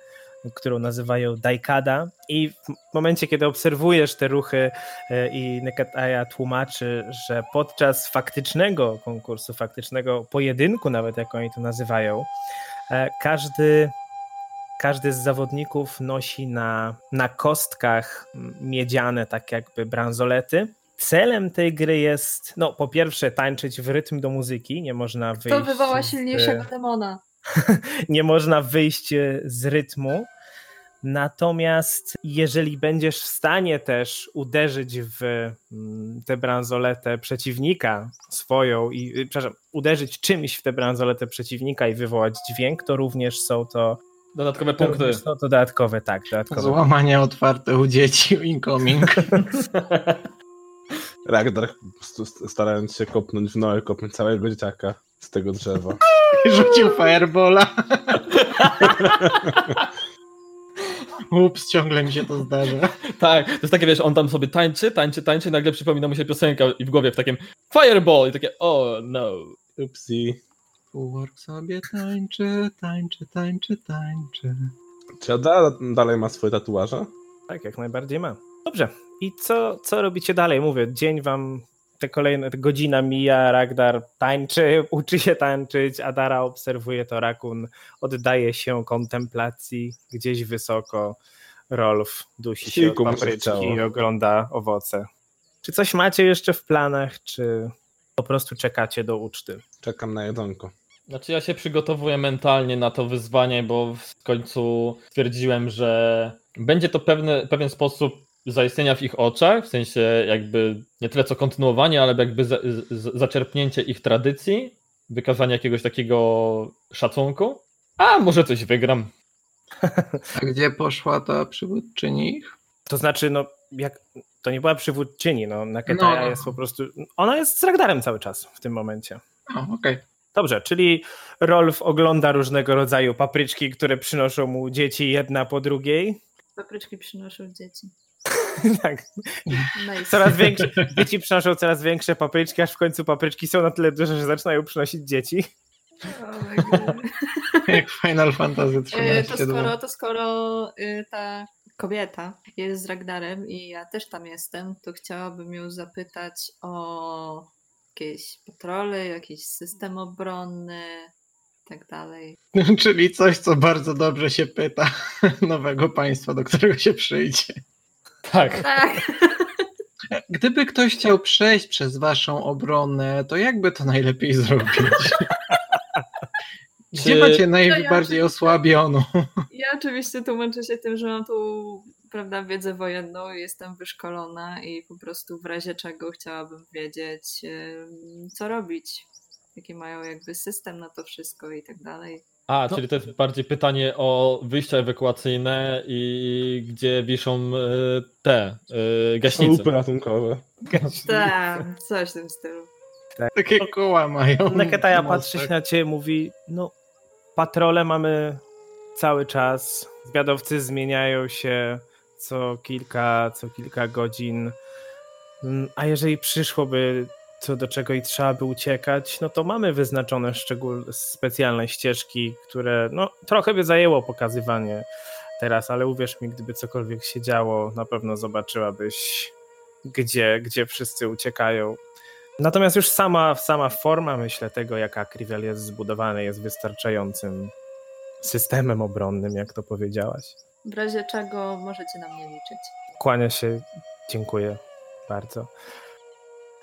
którą nazywają Daikada. I w momencie, kiedy obserwujesz te ruchy y, i Neketaja tłumaczy, że podczas faktycznego konkursu, faktycznego pojedynku, nawet jak oni to nazywają, e, każdy każdy z zawodników nosi na, na kostkach miedziane, tak jakby bransolety. Celem tej gry jest, no po pierwsze, tańczyć w rytm do muzyki, nie można wyjść. To wywoła silniejszego demona. nie można wyjść e, z rytmu. Natomiast jeżeli będziesz w stanie też uderzyć w mm, tę bransoletę przeciwnika swoją i, y, przepraszam, uderzyć czymś w tę bransoletę przeciwnika i wywołać dźwięk, to również są to, Dodatkowe to, punkty. są to dodatkowe, tak, dodatkowe. Złamanie otwarte u dzieci, incoming. Ragnar st- st- starając się kopnąć w noę, kopnąć całego dzieciaka z tego drzewa. Rzucił firebola. Ups, ciągle mi się to zdarza. Tak, to jest takie, wiesz, on tam sobie tańczy, tańczy, tańczy, nagle przypomina mu się piosenka i w głowie w takim Fireball i takie, oh no. Upsi. Półork sobie tańczy, tańczy, tańczy, tańczy. Czy Ada dalej ma swoje tatuaże? Tak, jak najbardziej ma. Dobrze. I co, co robicie dalej? Mówię, dzień wam, te kolejne, te godzina mija, Ragdar tańczy, uczy się tańczyć, Adara obserwuje to, Rakun oddaje się kontemplacji gdzieś wysoko, Rolf dusi się od papryczki i ogląda owoce. Czy coś macie jeszcze w planach, czy po prostu czekacie do uczty? Czekam na jedzonko. Znaczy ja się przygotowuję mentalnie na to wyzwanie, bo w końcu stwierdziłem, że będzie to pewne, pewien sposób zaistnienia w ich oczach, w sensie jakby nie tyle co kontynuowanie, ale jakby za, z, zaczerpnięcie ich tradycji, wykazanie jakiegoś takiego szacunku. A może coś wygram. A gdzie poszła ta przywódczyni ich? To znaczy, no, jak to nie była przywódczyni, no, Naketaja No, no. jest po prostu. Ona jest z Ragdarem cały czas w tym momencie. O, okej. Dobrze, czyli Rolf ogląda różnego rodzaju papryczki, które przynoszą mu dzieci jedna po drugiej. Papryczki przynoszą dzieci. tak. Nice. Coraz większe, dzieci przynoszą coraz większe papryczki, aż w końcu papryczki są na tyle duże, że zaczynają przynosić dzieci. Oh. Jak Final Fantasy E, 13. To skoro, to skoro y, ta kobieta jest z Ragdarem i ja też tam jestem, to chciałabym ją zapytać o jakieś patrole, jakiś system obronny i tak dalej. Czyli coś, co bardzo dobrze się pyta nowego państwa, do którego się przyjdzie. Tak. Tak. Gdyby ktoś chciał przejść przez waszą obronę, to jakby to najlepiej zrobić? Gdzie Czy- macie najbardziej osłabioną? Ja oczywiście tłumaczę się tym, że mam tu prawda, wiedzę wojenną, jestem wyszkolona i po prostu w razie czego chciałabym wiedzieć, co robić. Jaki mają jakby system na to wszystko i tak dalej. A, No. czyli to jest bardziej pytanie o wyjścia ewakuacyjne i gdzie wiszą e, te e, gaśnice. Słupy ratunkowe. Tak, coś w tym stylu. Takie koła mają. Neketaja na patrzy się mostach. na ciebie mówi, no patrole mamy cały czas, zwiadowcy zmieniają się co kilka, co kilka godzin, Mm, a jeżeli przyszłoby co do czego i trzeba by uciekać, no to mamy wyznaczone szczegól, specjalne ścieżki, które no trochę by zajęło pokazywanie teraz, ale uwierz mi, gdyby cokolwiek się działo, na pewno zobaczyłabyś gdzie, gdzie wszyscy uciekają. Natomiast już sama, sama forma, myślę, tego, jak Akrivel jest zbudowany, jest wystarczającym systemem obronnym, jak to powiedziałaś. W razie czego możecie na mnie liczyć. Kłania się, dziękuję bardzo.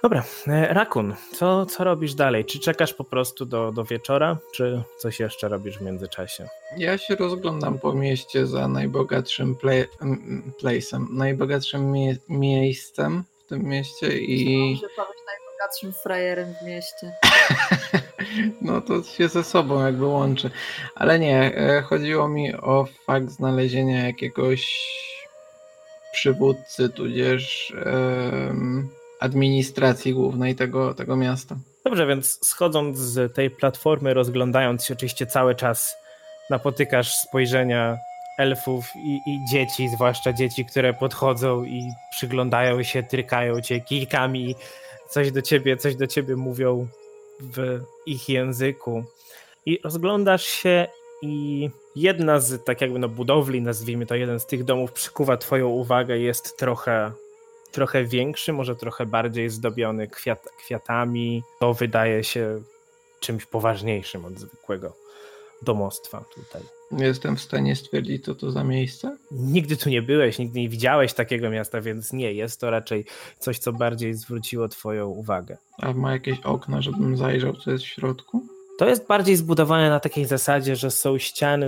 Dobra, e, Rakun, co, co robisz dalej? Czy czekasz po prostu do, do wieczora, czy coś jeszcze robisz w międzyczasie? Ja się rozglądam po mieście za najbogatszym play, m, place'em, najbogatszym mie miejscem w tym mieście i Może powiesz najbogatszym frajerem w mieście. no to się ze sobą jakby łączy. Ale nie, e, chodziło mi o fakt znalezienia jakiegoś przywódcy, tudzież administracji głównej tego, tego miasta. Dobrze, więc schodząc z tej platformy, rozglądając się oczywiście cały czas, napotykasz spojrzenia elfów i, i dzieci, zwłaszcza dzieci, które podchodzą i przyglądają się, trykają cię kijkami, coś do ciebie, coś do ciebie mówią w ich języku. I rozglądasz się i jedna z tak jakby no budowli, nazwijmy to jeden z tych domów przykuwa twoją uwagę, jest trochę trochę większy, może trochę bardziej zdobiony kwiat, kwiatami. To wydaje się czymś poważniejszym od zwykłego domostwa tutaj. Jestem w stanie stwierdzić, co to za miejsce? Nigdy tu nie byłeś, nigdy nie widziałeś takiego miasta, więc nie, jest to raczej coś, co bardziej zwróciło twoją uwagę. A ma jakieś okna, żebym zajrzał, co jest w środku? To jest bardziej zbudowane na takiej zasadzie, że są ściany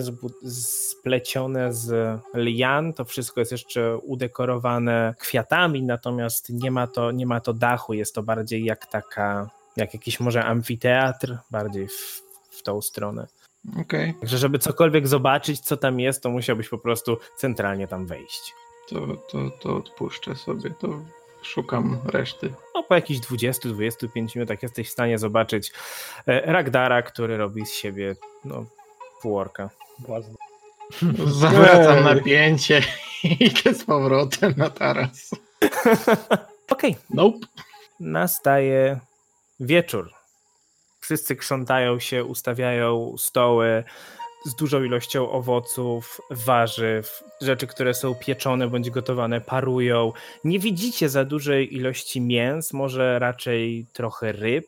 splecione z lian. To wszystko jest jeszcze udekorowane kwiatami, natomiast nie ma to, nie ma to dachu. Jest to bardziej jak taka, jak jakiś może amfiteatr, bardziej w, w tą stronę. Okej, Także, żeby cokolwiek zobaczyć, co tam jest, to musiałbyś po prostu centralnie tam wejść. to, to, to odpuszczę sobie, to szukam reszty. No, po jakichś 20-25 minutach jesteś w stanie zobaczyć e, Ragdara, który robi z siebie no, półorka. Zawracam Ej. napięcie i idę z powrotem na taras. Okej, Nope. nastaje wieczór. Wszyscy krzątają się, ustawiają stoły z dużą ilością owoców, warzyw, rzeczy, które są pieczone bądź gotowane, parują. Nie widzicie za dużej ilości mięs, może raczej trochę ryb,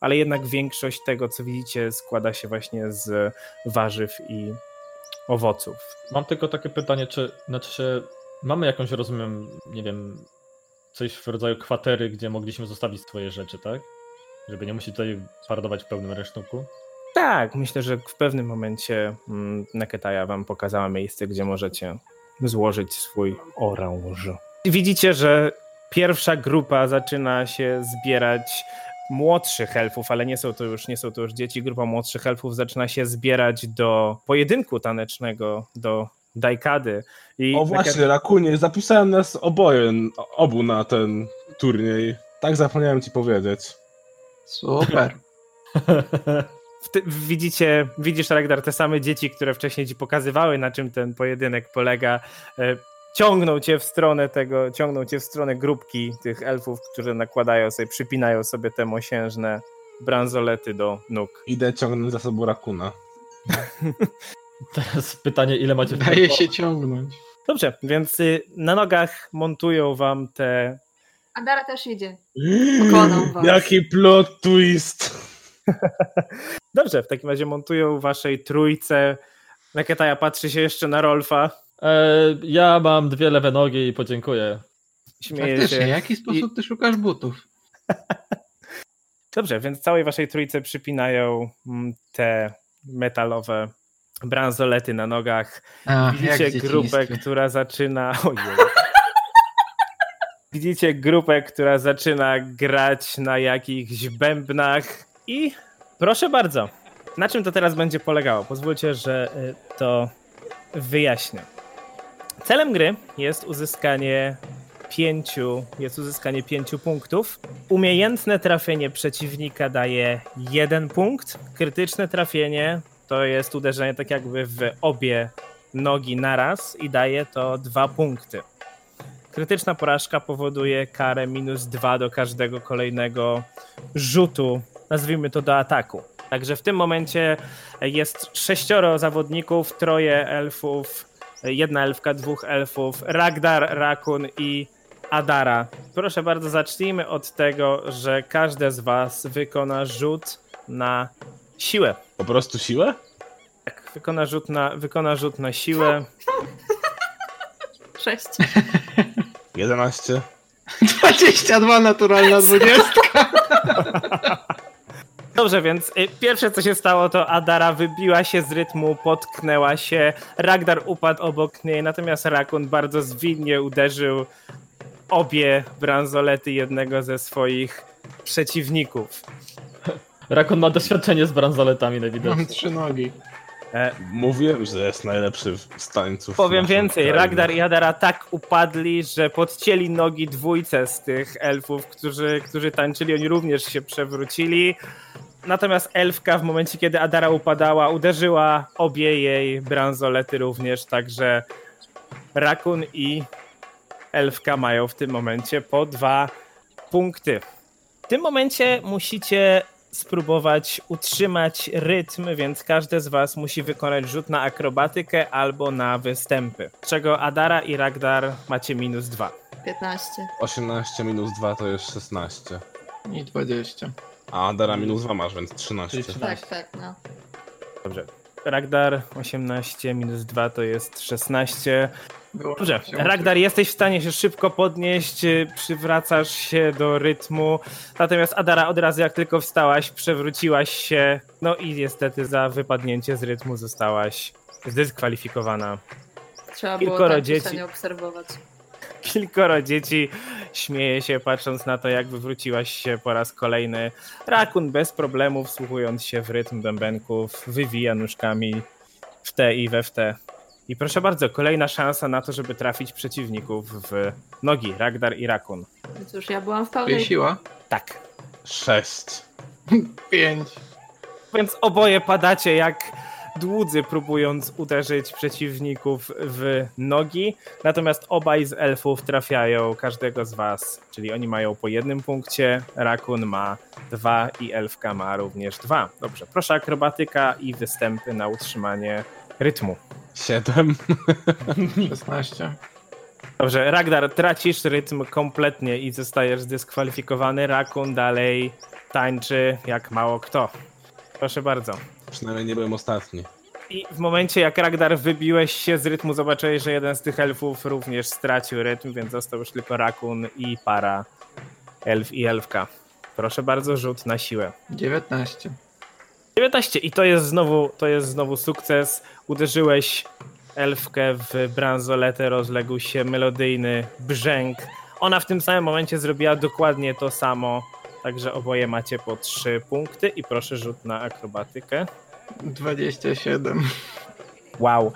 ale jednak większość tego, co widzicie, składa się właśnie z warzyw i owoców. Mam tylko takie pytanie, czy znaczy mamy jakąś, rozumiem, nie wiem, coś w rodzaju kwatery, gdzie mogliśmy zostawić swoje rzeczy, tak? Żeby nie musieć tutaj paradować w pełnym resztunku. Tak, myślę, że w pewnym momencie mm, Neketaja wam pokazała miejsce, gdzie możecie złożyć swój oręż. Widzicie, że pierwsza grupa zaczyna się zbierać młodszych elfów, ale nie są to już, nie są to już dzieci. Grupa młodszych elfów zaczyna się zbierać do pojedynku tanecznego, do dajkady. I O właśnie, Rakunie, zapisałem nas oboje, obu na ten turniej. Tak zapomniałem ci powiedzieć. Super. widzicie, widzisz Ragnar, te same dzieci, które wcześniej ci pokazywały, na czym ten pojedynek polega, e, ciągną cię w stronę tego, ciągną cię w stronę grupki tych elfów, którzy nakładają sobie, przypinają sobie te mosiężne bransolety do nóg. Idę ciągnąć za sobą Rakuna. Teraz pytanie, ile macie w Daje się ciągnąć. Dobrze, więc y, na nogach montują wam te Adara też idzie. Pokonam was. Jaki plot twist! Dobrze, w takim razie montują waszej trójce. Neketaja patrzy się jeszcze na Rolfa, E, ja mam dwie lewe nogi i podziękuję. Faktycznie, się. w jaki sposób ty szukasz butów? Dobrze, więc całej waszej trójce przypinają mm, te metalowe bransolety na nogach. Ach, Widzicie grupę, która zaczyna. Ojej. Widzicie grupę, która zaczyna grać na jakichś bębnach i proszę bardzo. Na czym to teraz będzie polegało? Pozwólcie, że y, to wyjaśnię. Celem gry jest uzyskanie pięciu, jest uzyskanie pięciu punktów. Umiejętne trafienie przeciwnika daje jeden punkt. Krytyczne trafienie to jest uderzenie tak jakby w obie nogi naraz i daje to dwa punkty. Krytyczna porażka powoduje karę minus dwa do każdego kolejnego rzutu, nazwijmy to do ataku. Także w tym momencie jest sześcioro zawodników, troje elfów, jedna elfka, dwóch elfów, Ragdar, Rakun i Adara. Proszę bardzo, zacznijmy od tego, że każde z was wykona rzut na siłę. Po prostu siłę? Tak, wykona rzut na, wykona rzut na siłę. Sześć. 11. 22 naturalna 20. Dobrze, więc y, pierwsze co się stało to Adara wybiła się z rytmu, potknęła się, Ragdar upadł obok niej, natomiast Rakun bardzo zwinnie uderzył obie bransolety jednego ze swoich przeciwników. Rakon ma doświadczenie z bransoletami Mam najwidoczniej. trzy nogi. E, Mówiłem, że jest najlepszy z tańców. Powiem więcej, kraju. Ragdar i Adara tak upadli, że podcięli nogi dwójce z tych elfów, którzy, którzy tańczyli, oni również się przewrócili. Natomiast elfka w momencie, kiedy Adara upadała, uderzyła obie jej bransolety również, także Rakun i elfka mają w tym momencie po dwa punkty. W tym momencie musicie spróbować utrzymać rytm, więc każdy z was musi wykonać rzut na akrobatykę albo na występy. Z czego Adara i Ragdar macie minus dwa. 15. 18 minus 2 to jest 16. I 20. A Dara minus 2 masz, więc 13. Czyli Tak, tak, no. Dobrze. Ragdar 18 minus 2 to jest 16. Dobrze, Ragdar, jesteś w stanie się szybko podnieść, y, przywracasz się do rytmu. Natomiast Adara od razu jak tylko wstałaś, przewróciłaś się. No i niestety za wypadnięcie z rytmu zostałaś zdyskwalifikowana. Trzeba Kilkoro było tak dzieci. dzieci. obserwować. Kilkoro dzieci śmieje się, patrząc na to, jak wywróciłaś się po raz kolejny. Rakun bez problemu, wsłuchując się w rytm bębenków, wywija nóżkami w te i we w te. I proszę bardzo, kolejna szansa na to, żeby trafić przeciwników w nogi, Ragdar i Rakun. No Cóż, ja byłam w pełnej... siła? Tak. 6. 5. Więc oboje padacie jak dłudzy, próbując uderzyć przeciwników w nogi. Natomiast obaj z elfów trafiają każdego z was, czyli oni mają po jednym punkcie, Rakun ma dwa i elfka ma również dwa. Dobrze, proszę akrobatyka i występy na utrzymanie rytmu. Siedem. 16. Dobrze, Ragnar, tracisz rytm kompletnie i zostajesz zdyskwalifikowany. Rakun dalej tańczy jak mało kto. Proszę bardzo. Przynajmniej nie byłem ostatni. I w momencie jak Ragnar wybiłeś się z rytmu, zobaczyłeś, że jeden z tych elfów również stracił rytm, więc został już tylko Rakun i para elf i elfka. Proszę bardzo, rzut na siłę. 19. 19 i to jest znowu, to jest znowu sukces. Uderzyłeś elfkę w bransoletę, rozległ się melodyjny brzęk. Ona w tym samym momencie zrobiła dokładnie to samo, także oboje macie po 3 punkty i proszę rzut na akrobatykę. 27. Wow.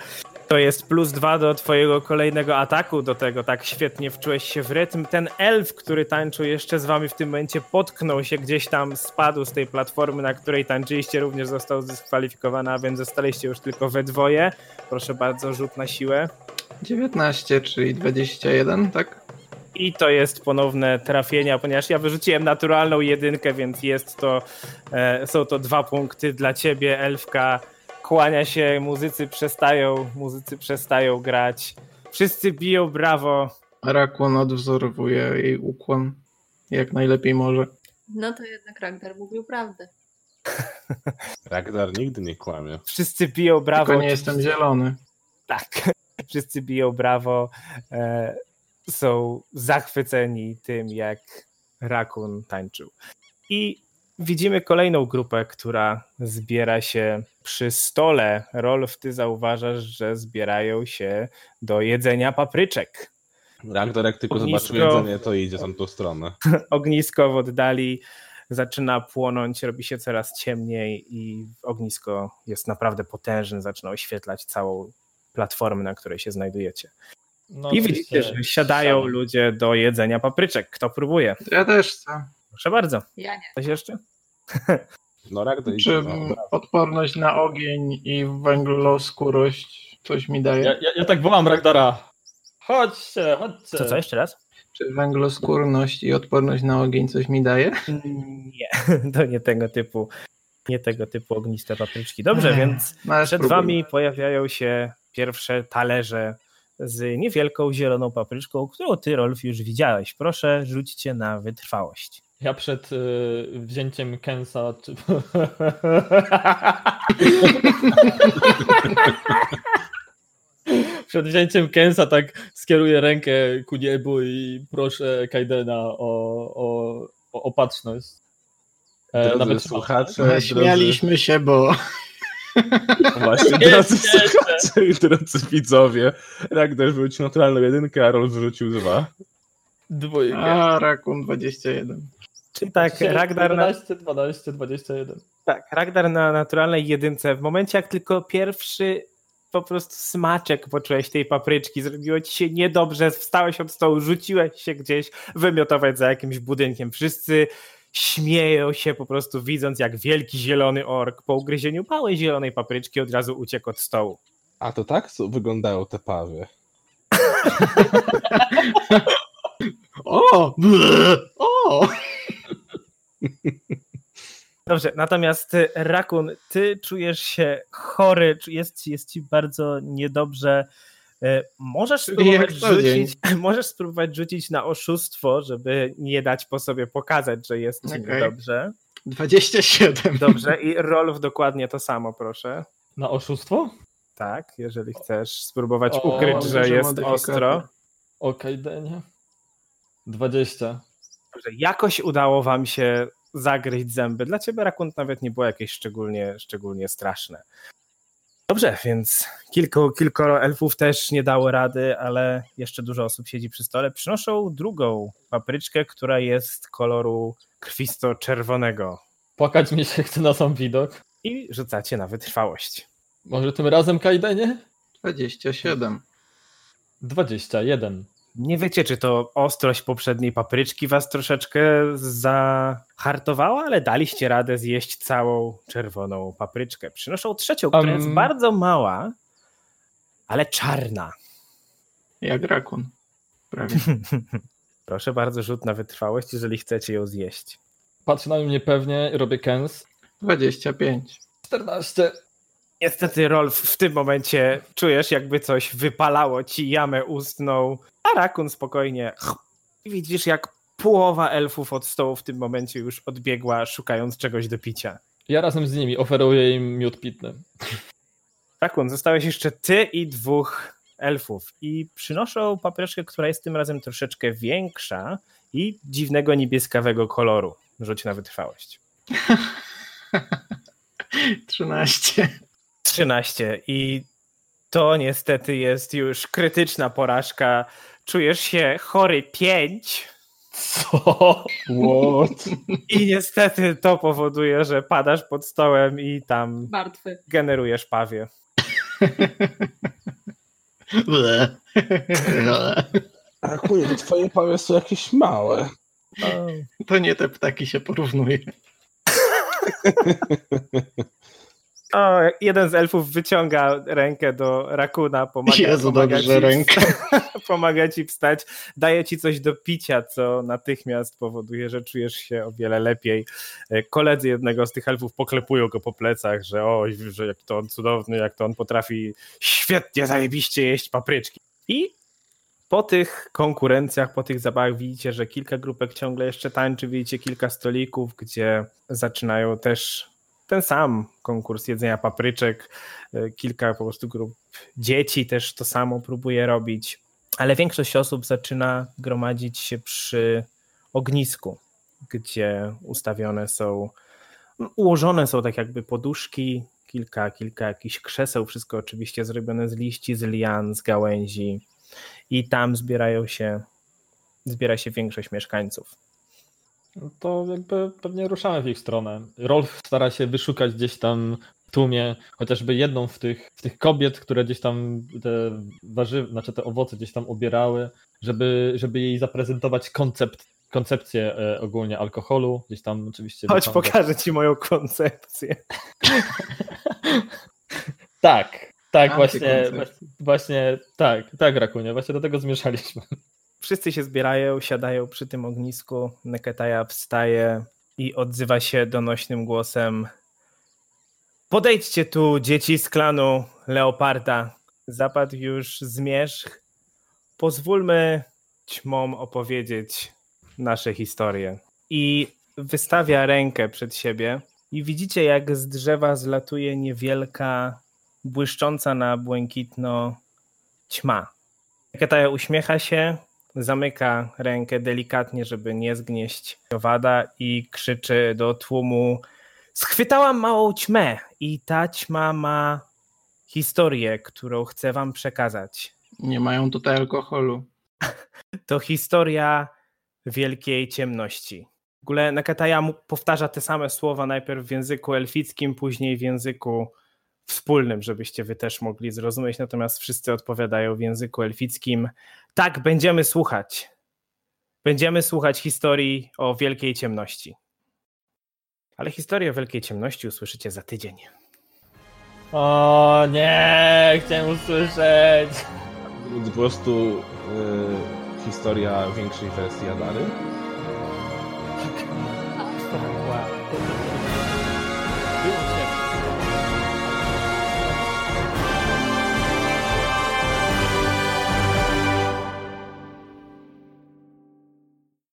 To jest plus dwa do twojego kolejnego ataku, do tego tak świetnie wczułeś się w rytm. Ten elf, który tańczył jeszcze z wami w tym momencie, potknął się gdzieś tam, spadł z tej platformy, na której tańczyliście, również został zdyskwalifikowany, a więc zostaliście już tylko we dwoje. Proszę bardzo, rzut na siłę. 19, czyli 21, tak? I to jest ponowne trafienia, ponieważ ja wyrzuciłem naturalną jedynkę, więc jest to, e, są to dwa punkty dla ciebie, Elfka. Kłania się, muzycy przestają, muzycy przestają grać. Wszyscy biją brawo. Rakun odwzorowuje jej ukłon jak najlepiej może. No to jednak Ragnar mówił prawdę. Ragnar nigdy nie kłamie. Wszyscy biją brawo. Tylko nie jestem zielony. Tak. Wszyscy biją brawo. Są zachwyceni tym, jak Rakun tańczył. I widzimy kolejną grupę, która zbiera się przy stole. Rolf, ty zauważasz, że zbierają się do jedzenia papryczek. Ragnar jak tylko Ognisko. zobaczył jedzenie, to idzie tam tą stronę. Ognisko w oddali zaczyna płonąć, robi się coraz ciemniej i ognisko jest naprawdę potężne, zaczyna oświetlać całą platformę, na której się znajdujecie. No, I widzicie, że siadają siadam. ludzie do jedzenia papryczek. Kto próbuje? Ja też chcę. Proszę bardzo. Ja nie. Coś jeszcze? No Ragnar idzie. Czy No, odporność na ogień i węgloskórość coś mi daje? Ja, ja, ja tak wołam Ragdara. Chodźcie, chodźcie. Co, co jeszcze raz? Czy węgloskórność i odporność na ogień coś mi daje? Nie, to nie tego typu, nie tego typu ogniste papryczki. Dobrze, Ech, więc No, przed spróbuj. wami pojawiają się pierwsze talerze z niewielką zieloną papryczką, którą ty, Rolf, już widziałeś. Proszę, rzućcie na wytrwałość. Ja przed y, wzięciem Kensa. Czy... przed wzięciem Kensa tak skieruję rękę ku niebu i proszę Kaidena o, o, o opatrzność. E, Drodzy nawet słuchacze, drodzy, Śmialiśmy się, bo właśnie, Nie, drodzy słuchacze i drodzy widzowie, Ragnar wyrzucił naturalną jedynkę, a Rolf wyrzucił dwa. Dwójkę. a Rakun 21. Czyli tak, Ragnar na, 12, 12, 21. tak, Ragnar na naturalnej jedynce. W momencie, jak tylko pierwszy po prostu smaczek poczułeś tej papryczki, zrobiło ci się niedobrze, wstałeś od stołu, rzuciłeś się gdzieś wymiotować za jakimś budynkiem. Wszyscy śmieją się po prostu widząc, jak wielki zielony ork po ugryzieniu małej zielonej papryczki od razu uciekł od stołu. A to tak co wyglądają te pawy. O! O! Dobrze, natomiast ty, Rakun, ty czujesz się chory, jest, jest ci bardzo niedobrze. E, Możesz spróbować, rzucić, możesz spróbować rzucić na oszustwo, żeby nie dać po sobie pokazać, że jest ci Okej. niedobrze. 27. Dobrze, i Rolf dokładnie to samo, proszę. Na oszustwo? Tak, jeżeli chcesz spróbować O, ukryć, że jest ostro. O Kaidenie. 20. Dobrze, jakoś udało wam się zagryźć zęby. Dla ciebie Rakun nawet nie było jakieś szczególnie, szczególnie straszne. Dobrze, więc kilku, kilkoro elfów też nie dało rady, ale jeszcze dużo osób siedzi przy stole. Przynoszą drugą papryczkę, która jest koloru krwisto-czerwonego Płakać mi się chce na sam widok. i rzucacie na wytrwałość. Może tym razem Kaidenie? 27. 21. Nie wiecie, czy to ostrość poprzedniej papryczki was troszeczkę zahartowała, ale daliście radę zjeść całą czerwoną papryczkę. Przynoszą trzecią, która Um. jest bardzo mała, ale czarna. Jak rakun. Prawie. Proszę bardzo, rzut na wytrwałość, jeżeli chcecie ją zjeść. Patrzę na mnie pewnie, robię kens. 25. 14. Niestety, Rolf, w tym momencie czujesz, jakby coś wypalało ci jamę ustną, a Rakun spokojnie. I widzisz, jak połowa elfów od stołu w tym momencie już odbiegła, szukając czegoś do picia. Ja razem z nimi oferuję im miód pitny. Rakun, zostałeś jeszcze ty i dwóch elfów i przynoszą papryczkę, która jest tym razem troszeczkę większa i dziwnego niebieskawego koloru. Rzuć na wytrwałość. 13. 13 i to niestety jest już krytyczna porażka. Czujesz się chory 5 Co? What? i niestety to powoduje, że padasz pod stołem i tam Martwy. generujesz pawie. Ble. Rakunie, te twoje pały są jakieś małe. To nie te ptaki się porównuje. O, jeden z elfów wyciąga rękę do Rakuna, pomaga, Jezu, pomaga, dobrze, ci, ręka. pomaga ci wstać, daje ci coś do picia, co natychmiast powoduje, że czujesz się o wiele lepiej. E, Koledzy jednego z tych elfów poklepują go po plecach, że oj, że jak to on cudowny, jak to on potrafi świetnie, zajebiście jeść papryczki. I po tych konkurencjach, po tych zabawach widzicie, że kilka grupek ciągle jeszcze tańczy, widzicie kilka stolików, gdzie zaczynają też ten sam konkurs jedzenia papryczek, e, kilka po prostu grup dzieci też to samo próbuje robić, ale większość osób zaczyna gromadzić się przy ognisku, gdzie ustawione są, ułożone są tak jakby poduszki, kilka, kilka jakichś krzeseł, wszystko oczywiście zrobione z liści, z lian, z gałęzi i tam zbierają się, zbiera się większość mieszkańców. No to jakby pewnie ruszamy w ich stronę. Rolf stara się wyszukać gdzieś tam w tłumie chociażby jedną w tych, w tych kobiet, które gdzieś tam te warzywa, znaczy te owoce gdzieś tam ubierały, żeby, żeby jej zaprezentować koncept, koncepcję e, ogólnie alkoholu. Gdzieś tam oczywiście. Chodź, wyciąga- pokażę ci moją koncepcję. Tak, tak, właśnie, właśnie, tak, tak, Rakunie, właśnie do tego zmieszaliśmy. Wszyscy się zbierają, siadają przy tym ognisku. Neketaja wstaje i odzywa się donośnym głosem. Podejdźcie tu, dzieci z klanu Leoparda. Zapadł już zmierzch. Pozwólmy ćmom opowiedzieć nasze historie. I wystawia rękę przed siebie i widzicie, jak z drzewa zlatuje niewielka, błyszcząca na błękitno ćma. Neketaja uśmiecha się, zamyka rękę delikatnie, żeby nie zgnieść owada i krzyczy do tłumu schwytałam małą ćmę i ta ćma ma historię, którą chcę wam przekazać. Nie mają tutaj alkoholu. To historia wielkiej ciemności. W ogóle Nakataja powtarza te same słowa najpierw w języku elfickim, później w języku wspólnym, żebyście wy też mogli zrozumieć, natomiast wszyscy odpowiadają w języku elfickim. Tak, będziemy słuchać. Będziemy słuchać historii o wielkiej ciemności. Ale historię o wielkiej ciemności usłyszycie za tydzień. O nie, chciałem usłyszeć. Po prostu y, historia większej wersji Adary.